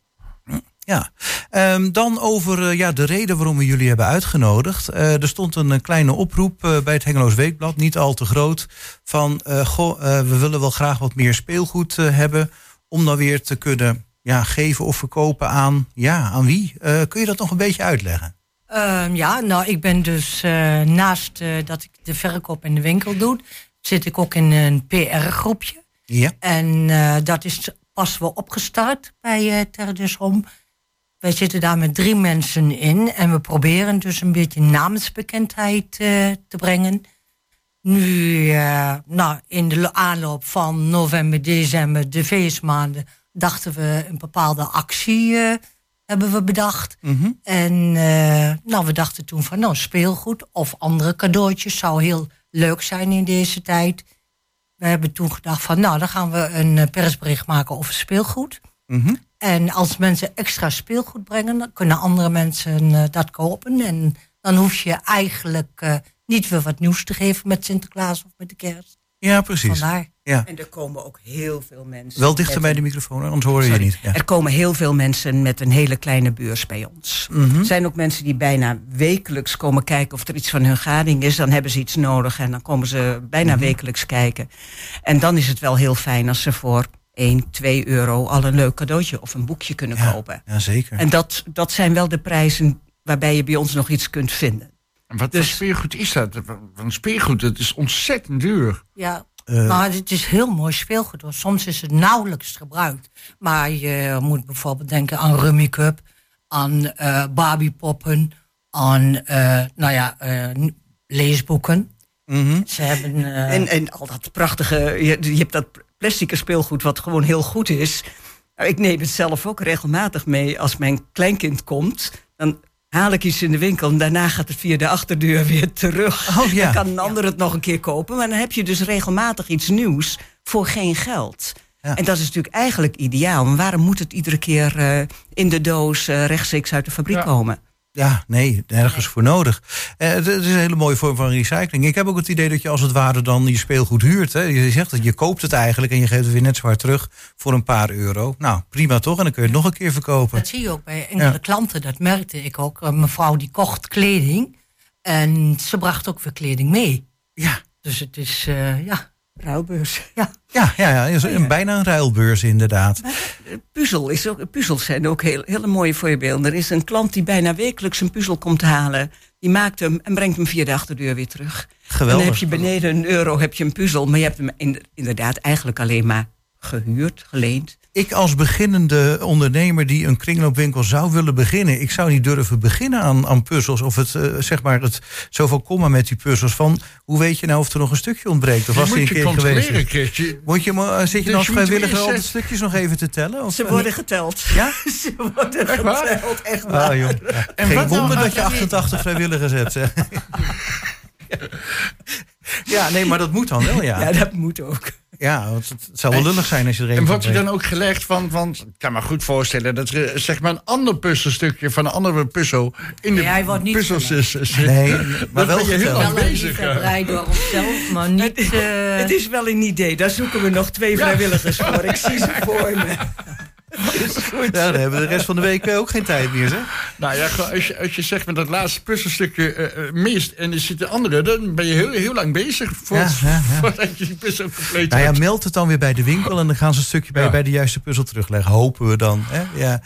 Ja, Ehm, dan over eh, ja, de reden waarom we jullie hebben uitgenodigd. Eh, er stond een, eh, kleine oproep bij het Hengeloos Weekblad, niet al te groot. Van, goh, we willen wel graag wat meer speelgoed hebben. Om dan weer te kunnen ja, geven of verkopen aan, ja, aan wie? Kun je dat nog een beetje uitleggen? Ehm, ja, nou, ik ben dus naast dat ik de verkoop in de winkel doe, zit ik ook in een PR-groepje. Ja. En dat is pas wel opgestart bij uh, Terdesom. Wij zitten daar met drie mensen in en we proberen dus een beetje namensbekendheid uh, te brengen. Nu, uh, nou, in de aanloop van november, december, de feestmaanden, dachten we een bepaalde actie uh, hebben we bedacht. Mm -hmm. En nou, we dachten toen van, nou, speelgoed of andere cadeautjes zou heel leuk zijn in deze tijd. We hebben toen gedacht van, nou, dan gaan we een eh, persbericht maken over speelgoed. Mm -hmm. En als mensen extra speelgoed brengen, dan kunnen andere mensen uh, dat kopen. En dan hoef je eigenlijk uh, niet weer wat nieuws te geven met Sinterklaas of met de kerst. Ja, precies. Vandaar. Ja. En er komen ook heel veel mensen. Wel dichter bij de microfoon, anders horen je niet. Ja. Er komen heel veel mensen met een hele kleine beurs bij ons. Mm -hmm. Er zijn ook mensen die bijna wekelijks komen kijken of er iets van hun gading is. Dan hebben ze iets nodig en dan komen ze bijna Mhm. mm -hmm. wekelijks kijken. En dan is het wel heel fijn als ze voor 1, 2 euro al een leuk cadeautje of een boekje kunnen ja, kopen. Ja, zeker. En dat, dat zijn wel de prijzen waarbij je bij ons nog iets kunt vinden. En wat Dus- voor speelgoed is dat? Want speelgoed, het is ontzettend duur. Ja, Eh, maar het is heel mooi speelgoed. Hoor. Soms is het nauwelijks gebruikt. Maar je moet bijvoorbeeld denken aan Rummy Cup, aan eh Barbiepoppen, aan eh, nou ja, eh, leesboeken. mhm. Ze hebben. eh, En, en al dat prachtige, je, je hebt dat plastic speelgoed wat gewoon heel goed is. Nou, Ik neem het zelf ook regelmatig mee. Als mijn kleinkind komt, dan haal ik iets in de winkel... en daarna gaat het via de achterdeur [laughs] weer terug. Oh, ja. Dan kan een ander het nog een keer kopen. Maar dan heb je dus regelmatig iets nieuws voor geen geld. Ja. En dat is natuurlijk eigenlijk ideaal. Maar waarom moet het iedere keer eh, in de doos eh, rechtstreeks uit de fabriek komen? Ja, nee, nergens voor nodig. Eh, het is een hele mooie vorm van recycling. Ik heb ook het idee dat je als het ware dan je speelgoed huurt. Hè. Je zegt dat je koopt het eigenlijk en je geeft het weer net zwaar terug voor een paar euro. Nou, prima toch? En dan kun je het nog een keer verkopen. Dat zie je ook bij enkele Ja. klanten, dat merkte ik ook. Een mevrouw die kocht kleding en ze bracht ook weer kleding mee. Ja, Dus het is, eh, ja, Ruilbeurs, [laughs] ja. Ja, ja, ja, een, bijna een ruilbeurs inderdaad. Puzzel is ook, puzzels zijn ook heel, hele mooie voorbeelden. Er is een klant die bijna wekelijks een puzzel komt halen. Die maakt hem en brengt hem via de achterdeur weer terug. Geweldig. En dan heb je beneden een euro heb je een puzzel. Maar je hebt hem in- inderdaad eigenlijk alleen maar gehuurd, geleend. Ik als beginnende ondernemer die een kringloopwinkel zou willen beginnen... ik zou niet durven beginnen aan, aan puzzels. Of het, eh, zeg maar, het zoveel komma met die puzzels van... hoe weet je nou of er nog een stukje ontbreekt? Of was die een keer geweest? Christje. Moet je, maar, eh, zit je Dus dan als je moet vrijwilliger al de stukjes nog even te tellen? Of, Ze eh, worden geteld. Ja? [laughs] Ze worden Echt waar? geteld, echt waar. Ah, joh. En Geen wat nou wonder dat je je die- 88 vrijwilligers hebt. Zeg. [laughs] [laughs] Ja, nee, maar dat moet dan wel, ja. Ja, dat moet ook. Ja, want het zou wel lullig zijn als je er een En wordt er breekt. dan ook gelegd van, want ik kan me goed voorstellen dat er eh, zeg maar een ander puzzelstukje van een andere puzzel in de Nee, hij wordt niet puzzels Nee, maar wel ben je heel bezig. door onszelf, maar niet... eh, Het is wel een idee. Daar zoeken we nog twee vrijwilligers voor. Ik [laughs] zie ze voor me. [laughs] Ja, dan hebben we de rest van de week eh, ook geen tijd meer, zeg. Nou ja, als je, als je zeg maar dat laatste puzzelstukje eh, eh, mist en er zit de andere, dan ben je heel, heel lang bezig voor, Ja, ja, voordat je die puzzel compleet Nou ja, meld het dan weer bij de winkel en dan gaan ze een stukje bij, bij de juiste puzzel terugleggen. Hopen we dan. Hè? Ja.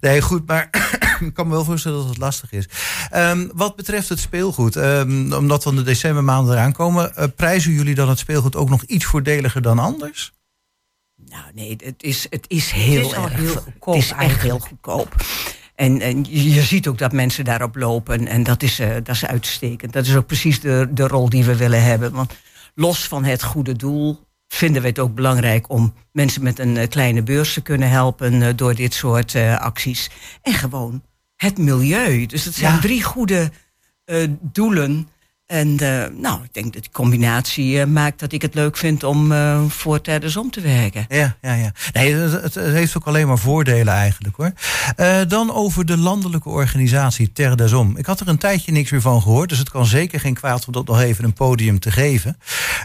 Nee, goed, maar [clears throat] ik kan me wel voorstellen dat het lastig is. Ehm, wat betreft het speelgoed, ehm, omdat dan de decembermaanden eraan komen, prijzen jullie dan het speelgoed ook nog iets voordeliger dan anders? Nou nee, het is, het is heel Het is al erg. heel goedkoop Het is echt eigenlijk. heel goedkoop. En, en je ziet ook dat mensen daarop lopen. En dat is, eh, dat is uitstekend. Dat is ook precies de, de rol die we willen hebben. Want los van het goede doel vinden we het ook belangrijk om mensen met een eh, kleine beurs te kunnen helpen eh, door dit soort acties. En gewoon het milieu. Dus het zijn Ja. drie goede doelen. En eh, nou, ik denk dat die combinatie eh, maakt dat ik het leuk vind om eh, voor tijdens om te werken. Ja, ja, ja. Nee, het, heeft ook alleen maar voordelen eigenlijk hoor. Dan over de landelijke organisatie Terre des Hommes. Ik had er een tijdje niks meer van gehoord, dus het kan zeker geen kwaad om dat nog even een podium te geven.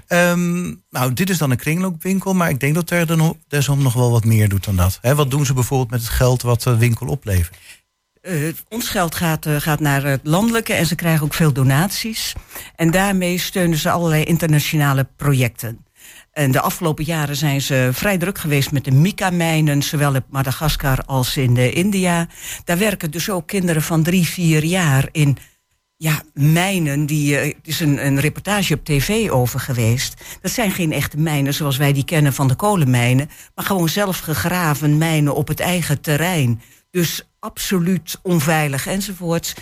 Ehm, nou, dit is dan een kringloopwinkel, maar ik denk dat Terre des Hommes nog wel wat meer doet dan dat. Wat doen ze bijvoorbeeld met het geld wat de winkel oplevert? Eh, ons geld gaat, eh, gaat naar het landelijke en ze krijgen ook veel donaties. En daarmee steunen ze allerlei internationale projecten. En de afgelopen jaren zijn ze vrij druk geweest met de Mica-mijnen, zowel in Madagaskar als in eh, India. Daar werken dus ook kinderen van drie, vier jaar in ja, mijnen. Die, er is een, een reportage op tv over geweest. Dat zijn geen echte mijnen zoals wij die kennen van de kolenmijnen, maar gewoon zelf gegraven mijnen op het eigen terrein. Dus absoluut onveilig enzovoorts.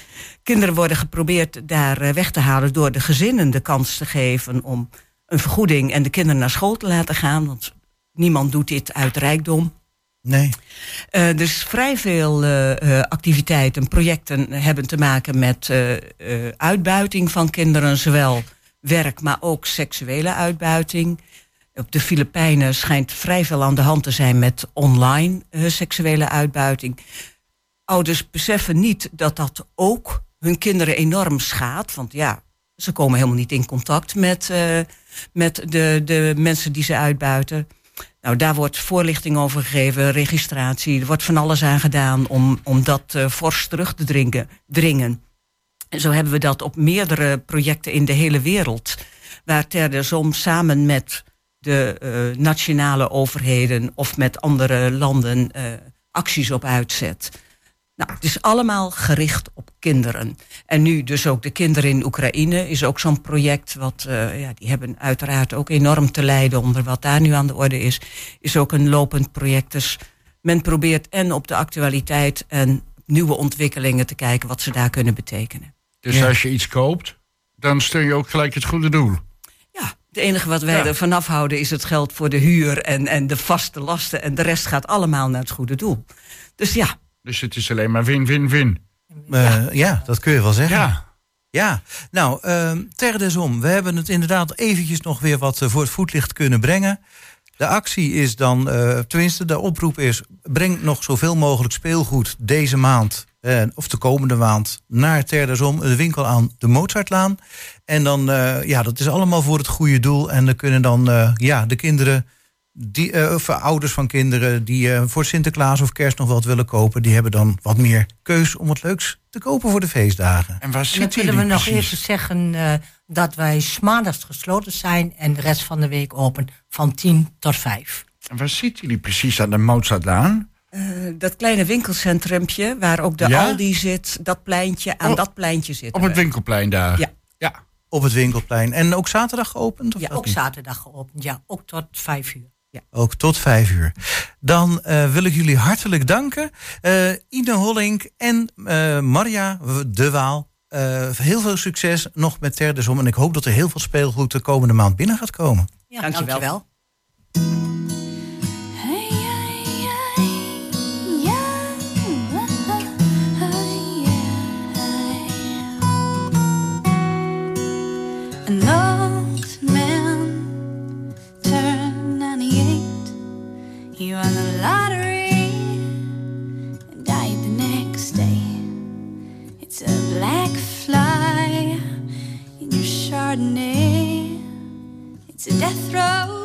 Kinderen worden geprobeerd daar eh, weg te halen door de gezinnen de kans te geven om een vergoeding en de kinderen naar school te laten gaan. Want niemand doet dit uit rijkdom. Nee. Eh, dus vrij veel eh, activiteiten, projecten hebben te maken met uitbuiting van kinderen, zowel werk, maar ook seksuele uitbuiting. Op de Filipijnen schijnt vrij veel aan de hand te zijn met online eh, seksuele uitbuiting. Ouders beseffen niet dat dat ook hun kinderen enorm schaadt. Want ja, ze komen helemaal niet in contact met, eh, met de, de mensen die ze uitbuiten. Nou, daar wordt voorlichting over gegeven, registratie. Er wordt van alles aan gedaan om, om dat eh, fors terug te dringen, dringen. En zo hebben we dat op meerdere projecten in de hele wereld. Waar Ter de Som samen met de eh, nationale overheden of met andere landen eh, acties op uitzet. Nou, het is allemaal gericht op kinderen. En nu dus ook de kinderen in Oekraïne is ook zo'n project. Wat, eh, ja, die hebben uiteraard ook enorm te lijden onder wat daar nu aan de orde is. Is ook een lopend project. Dus men probeert en op de actualiteit en nieuwe ontwikkelingen te kijken wat ze daar kunnen betekenen. Dus Ja. als je iets koopt, dan steun je ook gelijk het goede doel. Het enige wat wij Ja. er vanaf houden is het geld voor de huur en, en de vaste lasten. En de rest gaat allemaal naar het goede doel. Dus ja, Dus het is alleen maar win, win, win. Eh, ja. dat kun je wel zeggen. Ja. Ja, nou, ehm ter desom. We hebben het inderdaad eventjes nog weer wat eh, voor het voetlicht kunnen brengen. De actie is dan, eh, tenminste de oproep is... breng nog zoveel mogelijk speelgoed deze maand... eh, of de komende maand naar Ter desom, de winkel aan de Mozartlaan. En dan, eh, ja, dat is allemaal voor het goede doel. En dan kunnen dan, eh, ja, de kinderen die, of ouders van kinderen die eh, voor Sinterklaas of kerst nog wat willen kopen, die hebben dan wat meer keus om wat leuks te kopen voor de feestdagen. En waar En dan zitten willen we jullie nog even zeggen eh, dat wij maandags gesloten zijn en de rest van de week open van 10 tot 5. En waar zitten jullie precies aan de Mozartlaan? Eh, dat kleine winkelcentrumpje waar ook de Ja? Aldi zit, dat pleintje, aan Oh, dat pleintje zitten Op het winkelplein daar? Ja. Ja. Op het winkelplein. En ook zaterdag geopend? Of Ja, Ook niet? zaterdag geopend, ja, ook tot 5 uur. Ook tot vijf uur. Dan eh, wil ik jullie hartelijk danken. Eh Ine Hollink en eh, Maria de Waal. Eh, heel veel succes nog met Terdesom. En ik hoop dat er heel veel speelgoed de komende maand binnen gaat komen. Ja, Dankjewel. dankjewel. 98. He won the lottery and died the next day. It's a black fly in your Chardonnay. It's a death row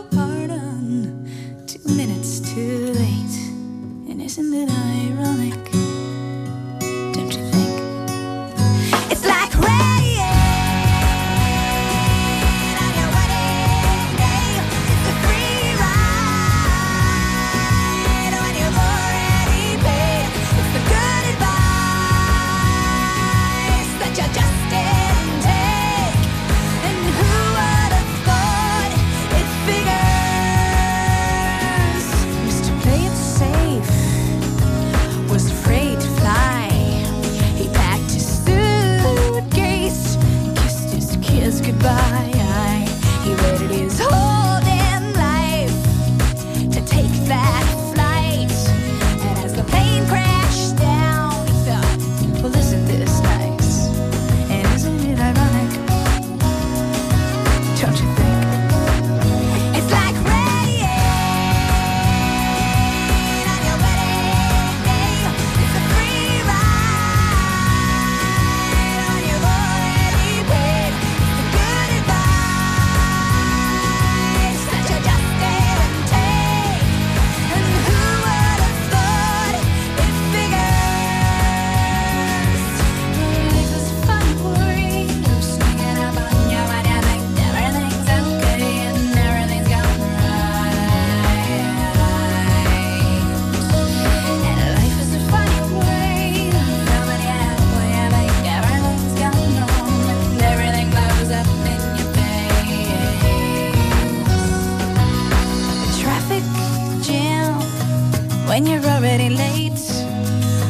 when you're already late.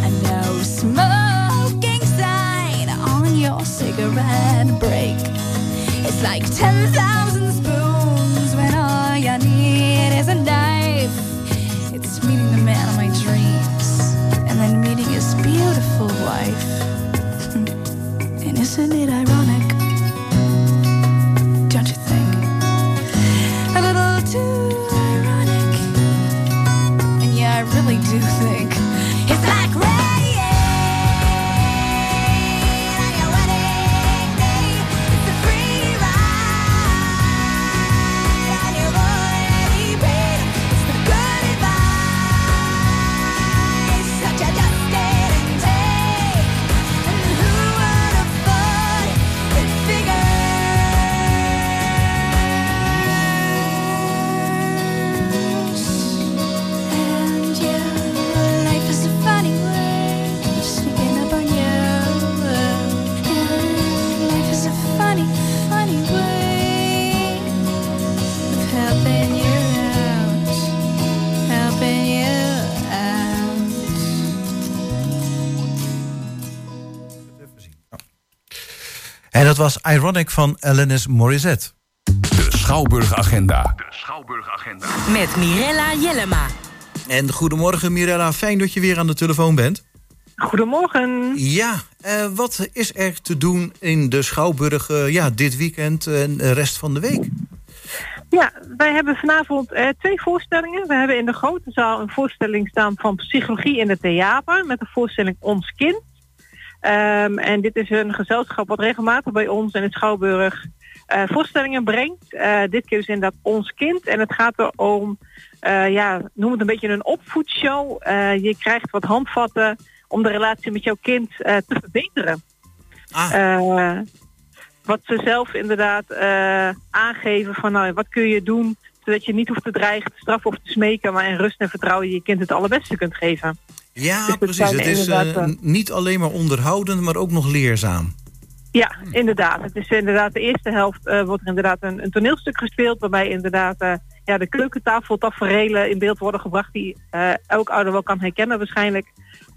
A no smoking sign on your cigarette break. It's like 10,000 spoons when all you need is a knife. It's meeting the man of my dreams and then meeting his beautiful wife. [laughs] and isn't it ironic? Was Ironic van Alanis Morissette. De Schouwburg Agenda. Met Mirella Jellema. En goedemorgen Mirella, fijn dat je weer aan de telefoon bent. Goedemorgen. Ja, eh, wat is er te doen in de Schouwburg eh, ja, dit weekend en de rest van de week? Ja, wij hebben vanavond eh, twee voorstellingen. We hebben in de grote zaal een voorstelling staan van psychologie in het theater met de voorstelling Ons Kind. Ehm, en dit is een gezelschap wat regelmatig bij ons in het Schouwburg eh, voorstellingen brengt. Eh, dit keer is inderdaad Ons Kind. En het gaat er om, eh, ja, noem het een beetje een opvoedshow. Je krijgt wat handvatten om de relatie met jouw kind te verbeteren. Eh, wat ze zelf inderdaad aangeven van nou, wat kun je doen zodat je niet hoeft te dreigen, te straffen of te smeken, maar in rust en vertrouwen je kind het allerbeste kunt geven. Ja, Dus precies. Het is eh, eh, niet alleen maar onderhoudend, maar ook nog leerzaam. Ja, inderdaad. Het is inderdaad de eerste helft eh, wordt er inderdaad een, een toneelstuk gespeeld waarbij inderdaad ja, de keukentafel taferelen in beeld worden gebracht die elk ouder wel kan herkennen waarschijnlijk.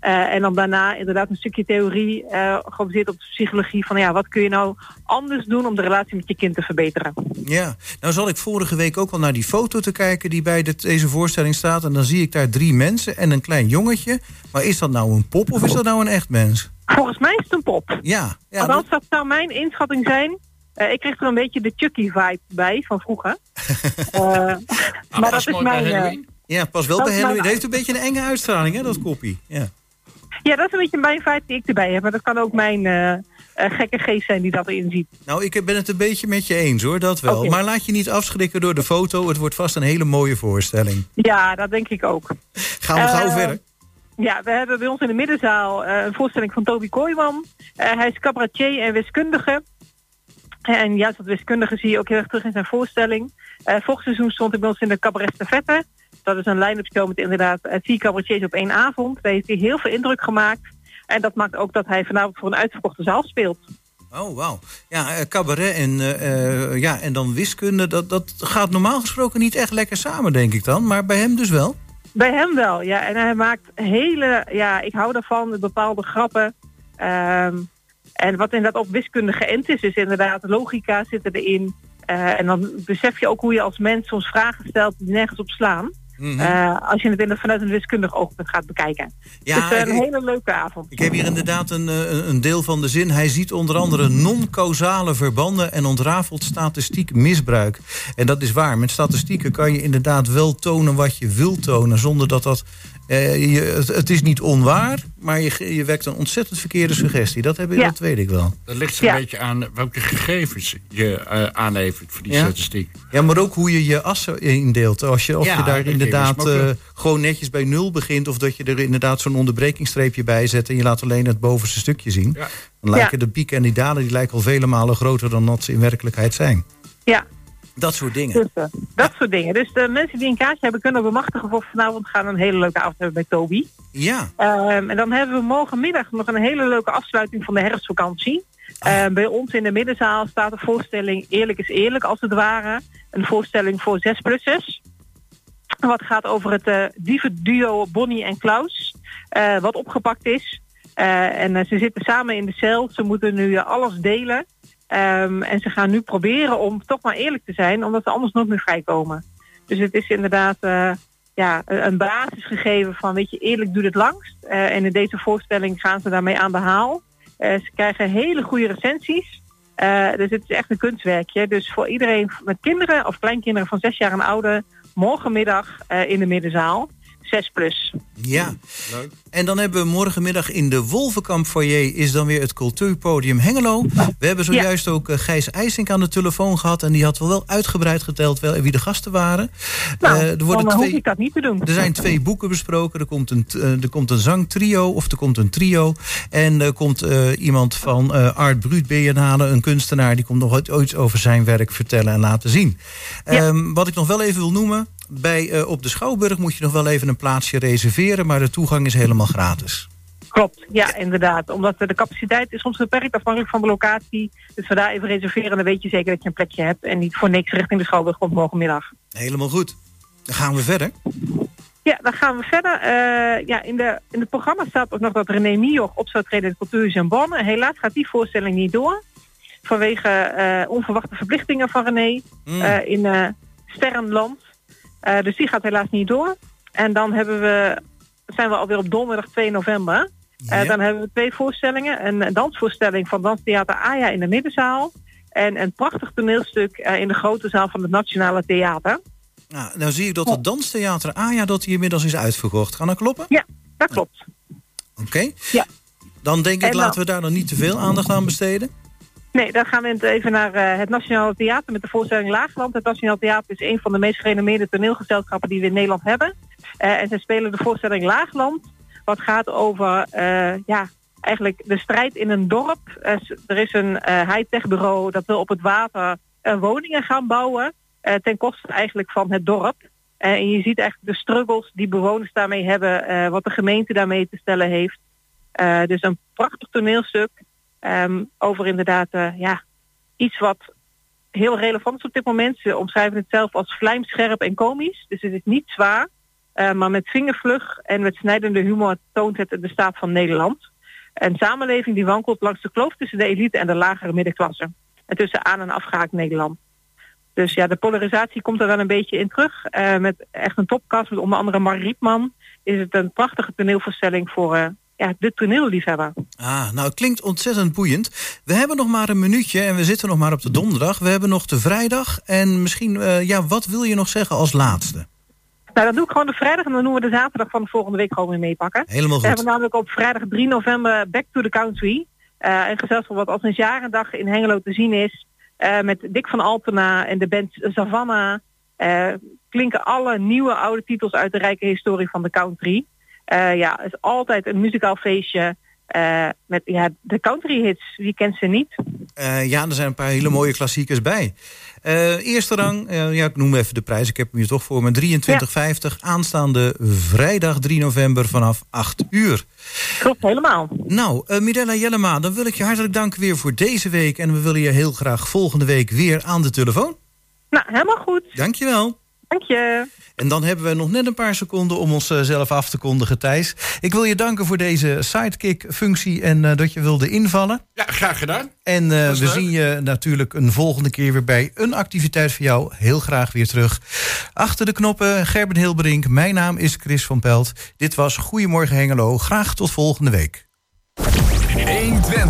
Eh, en dan daarna inderdaad een stukje theorie eh, gebaseerd op de psychologie van ja, wat kun je nou anders doen om de relatie met je kind te verbeteren. Ja, nou zal ik vorige week ook wel naar die foto te kijken die bij dit- deze voorstelling staat. En dan zie ik daar drie mensen en een klein jongetje. Maar is dat nou een pop of is dat nou een echt mens? Volgens mij is het een pop. Ja, ja Althans, dat zou mijn inschatting zijn. Eh, ik kreeg er een beetje de Chucky-vibe bij van vroeger. [laughs] Eh, maar dat is mijn... ja, pas wel dat bij Halloween. Het heeft een beetje een enge uitstraling, hè, dat koppie. Ja. Ja, dat is een beetje mijn vibe die ik erbij heb. Maar dat kan ook mijn eh, eh, gekke geest zijn die dat erin ziet. Nou, ik ben het een beetje met je eens hoor, dat wel. Maar laat je niet afschrikken door de foto. Het wordt vast een hele mooie voorstelling. Ja, dat denk ik ook. Gaan we gauw Eh, verder? Ja, we hebben bij ons in de middenzaal een voorstelling van Toby Kooijman. Hij is cabaretier en wiskundige. En juist dat wiskundige zie je ook heel erg terug in zijn voorstelling. Eh vorig seizoen stond hij bij ons in de cabaret Stafette. Dat is een line-up show met inderdaad eh, vier cabaretiers op één avond. Daar heeft hij heel veel indruk gemaakt. En dat maakt ook dat hij vanavond voor een uitverkochte zaal speelt. Oh, wauw. Ja, eh, cabaret en, eh, ja, en dan wiskunde, dat, dat gaat normaal gesproken niet echt lekker samen, denk ik dan. Maar bij hem dus wel. Bij hem wel, ja. En hij maakt hele, ja, ik hou daarvan, bepaalde grappen. Ehm, en wat inderdaad op wiskunde geënt is, is inderdaad logica zit erin. En dan besef je ook hoe je als mens soms vragen stelt die nergens op slaan. Mhm. Eh, als je het in- vanuit een wiskundig oogpunt gaat bekijken. Ja, dus eh, een ik- hele leuke avond. Ik heb hier inderdaad een, eh, een een deel van de zin. Hij ziet onder andere non-causale verbanden en ontrafelt statistiek misbruik. En dat is waar. Met statistieken kan je inderdaad wel tonen wat je wilt tonen, zonder dat dat. Eh, je, het, het is niet onwaar, maar je, je wekt een ontzettend verkeerde suggestie. Dat, heb, Ja. dat weet ik wel. Dat ligt er Ja. een beetje aan welke gegevens je eh, aanlevert voor die Ja. statistiek. Ja, maar ook hoe je je assen indeelt. Als je, of Ja, je daar inderdaad eh, gewoon netjes bij nul begint... of dat je er inderdaad zo'n onderbrekingsstreepje bij zet... en je laat alleen het bovenste stukje zien. Ja. Dan lijken de pieken en die dalen die lijken al vele malen groter... dan dat ze in werkelijkheid zijn. Ja, Dat soort dingen. dus, dat soort dingen. Dus de mensen die een kaartje hebben kunnen bemachtigen voor vanavond... gaan een hele leuke avond hebben bij Toby. Ja, Ehm, en dan hebben we morgenmiddag nog een hele leuke afsluiting van de herfstvakantie. Ehm, bij ons in de middenzaal staat een voorstelling Eerlijk is Eerlijk, als het ware. Een voorstelling voor 6-plussers. Wat gaat over het eh dievenduo Bonnie en Klaus. eh, wat opgepakt is. Eh, en ze zitten samen in de cel. Ze moeten nu alles delen. Ehm, en ze gaan nu proberen om toch maar eerlijk te zijn. Omdat ze anders nooit meer vrijkomen. Dus het is inderdaad eh, ja, een basis gegeven van, weet je, eerlijk doet het langst. Eh, en in deze voorstelling gaan ze daarmee aan de haal. Eh, ze krijgen hele goede recensies. Dus het is echt een kunstwerkje. Dus voor iedereen met kinderen of kleinkinderen van zes jaar en ouder, morgenmiddag in de middenzaal. 6 plus. ja. En dan hebben we morgenmiddag in de Wolvenkamp foyer... is dan weer het cultuurpodium Hengelo. We hebben zojuist ook eh, Gijs IJsink aan de telefoon gehad... en die had wel, wel uitgebreid geteld wel, wie de gasten waren. Nou, Eh, er worden dan hoef twee... ik dat niet te doen. Er zijn twee boeken besproken. Er komt een, eh, er komt een zangtrio of er komt een trio. En er komt eh, iemand van eh, Art Brut Biennale, een kunstenaar... die komt nog ooit- ooit over zijn werk vertellen en laten zien. Ehm, wat ik nog wel even wil noemen... Bij, eh, op de Schouwburg moet je nog wel even een plaatsje reserveren... maar de toegang is helemaal gratis. Klopt, ja, inderdaad. Omdat eh, de capaciteit is soms beperkt afhankelijk van de locatie. Dus we daar even reserveren, dan weet je zeker dat je een plekje hebt. En niet voor niks richting de Schouwburg komt morgenmiddag. Helemaal goed. Dan gaan we verder. Ja, dan gaan we verder. Eh, ja, in, de, in het programma staat ook nog dat René Mioch op zou treden in het Cultuur in Bonn. Helaas gaat die voorstelling niet door. Vanwege onverwachte verplichtingen van René Mm. eh, in Sterrenland. Eh, dus die gaat helaas niet door. En dan hebben we, zijn we alweer op donderdag 2 november. Eh, Ja. dan hebben we twee voorstellingen. Een, dansvoorstelling van Danstheater Aya in de middenzaal. En een prachtig toneelstuk eh, in de grote zaal van het Nationale Theater. Nou, nou zie ik dat het Danstheater Aja dat die inmiddels is uitverkocht. Kan dat kloppen? Ja, dat klopt. Oké. Ja. Dan denk ik, dan- laten we daar dan niet te veel aandacht aan besteden. Nee, dan gaan we even naar eh, het Nationale Theater met de voorstelling Laagland. Het Nationaal Theater is een van de meest gerenommeerde toneelgezelschappen die we in Nederland hebben. Eh, en ze spelen de voorstelling Laagland. Wat gaat over eh, ja, eigenlijk de strijd in een dorp. Er is een high-tech bureau dat wil op het water woningen gaan bouwen. ten koste eigenlijk van het dorp. En je ziet eigenlijk de struggles die bewoners daarmee hebben. wat de gemeente daarmee te stellen heeft. Dus een prachtig toneelstuk. Ehm, over inderdaad eh, ja, iets wat heel relevant is op dit moment. Ze omschrijven het zelf als vlijmscherp en komisch. Dus het is niet zwaar. eh, maar met vingervlug en met snijdende humor toont het de staat van Nederland. Een samenleving die wankelt langs de kloof tussen de elite en de lagere middenklasse. En tussen aan- en afgehaakt Nederland. Dus ja, de polarisatie komt er wel een beetje in terug. Eh, met echt een topcast met onder andere Mar Riepman. Is het een prachtige toneelvoorstelling voor ja, de toneelliefhebber. Ah, nou, het klinkt ontzettend boeiend. We hebben nog maar een minuutje en we zitten nog maar op de donderdag. We hebben nog de vrijdag. En misschien, eh, ja, wat wil je nog zeggen als laatste? Nou, dan doe ik gewoon de vrijdag en dan doen we de zaterdag van de volgende week gewoon weer meepakken. Helemaal We goed. hebben namelijk op vrijdag 3 november Back to the Country. Eh, een gezelschap wat als een jarendag in Hengelo te zien is. eh, met Dick van Altena en de band Savannah. klinken alle nieuwe oude titels uit de rijke historie van de country. Eh, ja, het is altijd een muzikaal feestje. eh, met ja, de country hits. Wie kent ze niet? Eh, ja, er zijn een paar hele mooie klassiekers bij. Eerste rang, ja, ik noem even de prijs. Ik heb hem hier toch voor me. 23,50 aanstaande vrijdag 3 november vanaf 8 uur. Klopt helemaal. Nou, Mirella Jellema, dan wil ik je hartelijk danken weer voor deze week. En we willen je heel graag volgende week weer aan de telefoon. Nou, helemaal goed. Dankjewel. Dank je. En dan hebben we nog net een paar seconden om onszelf af te kondigen, Thijs. Ik wil je danken voor deze sidekick-functie en eh, dat je wilde invallen. Ja, graag gedaan. En eh, we leuk. zien je natuurlijk een volgende keer weer bij een activiteit van jou. Heel graag weer terug. Achter de knoppen, Gerben Hilberink. Mijn naam is Chris van Pelt. Dit was Goedemorgen Hengelo. Graag tot volgende week. 120.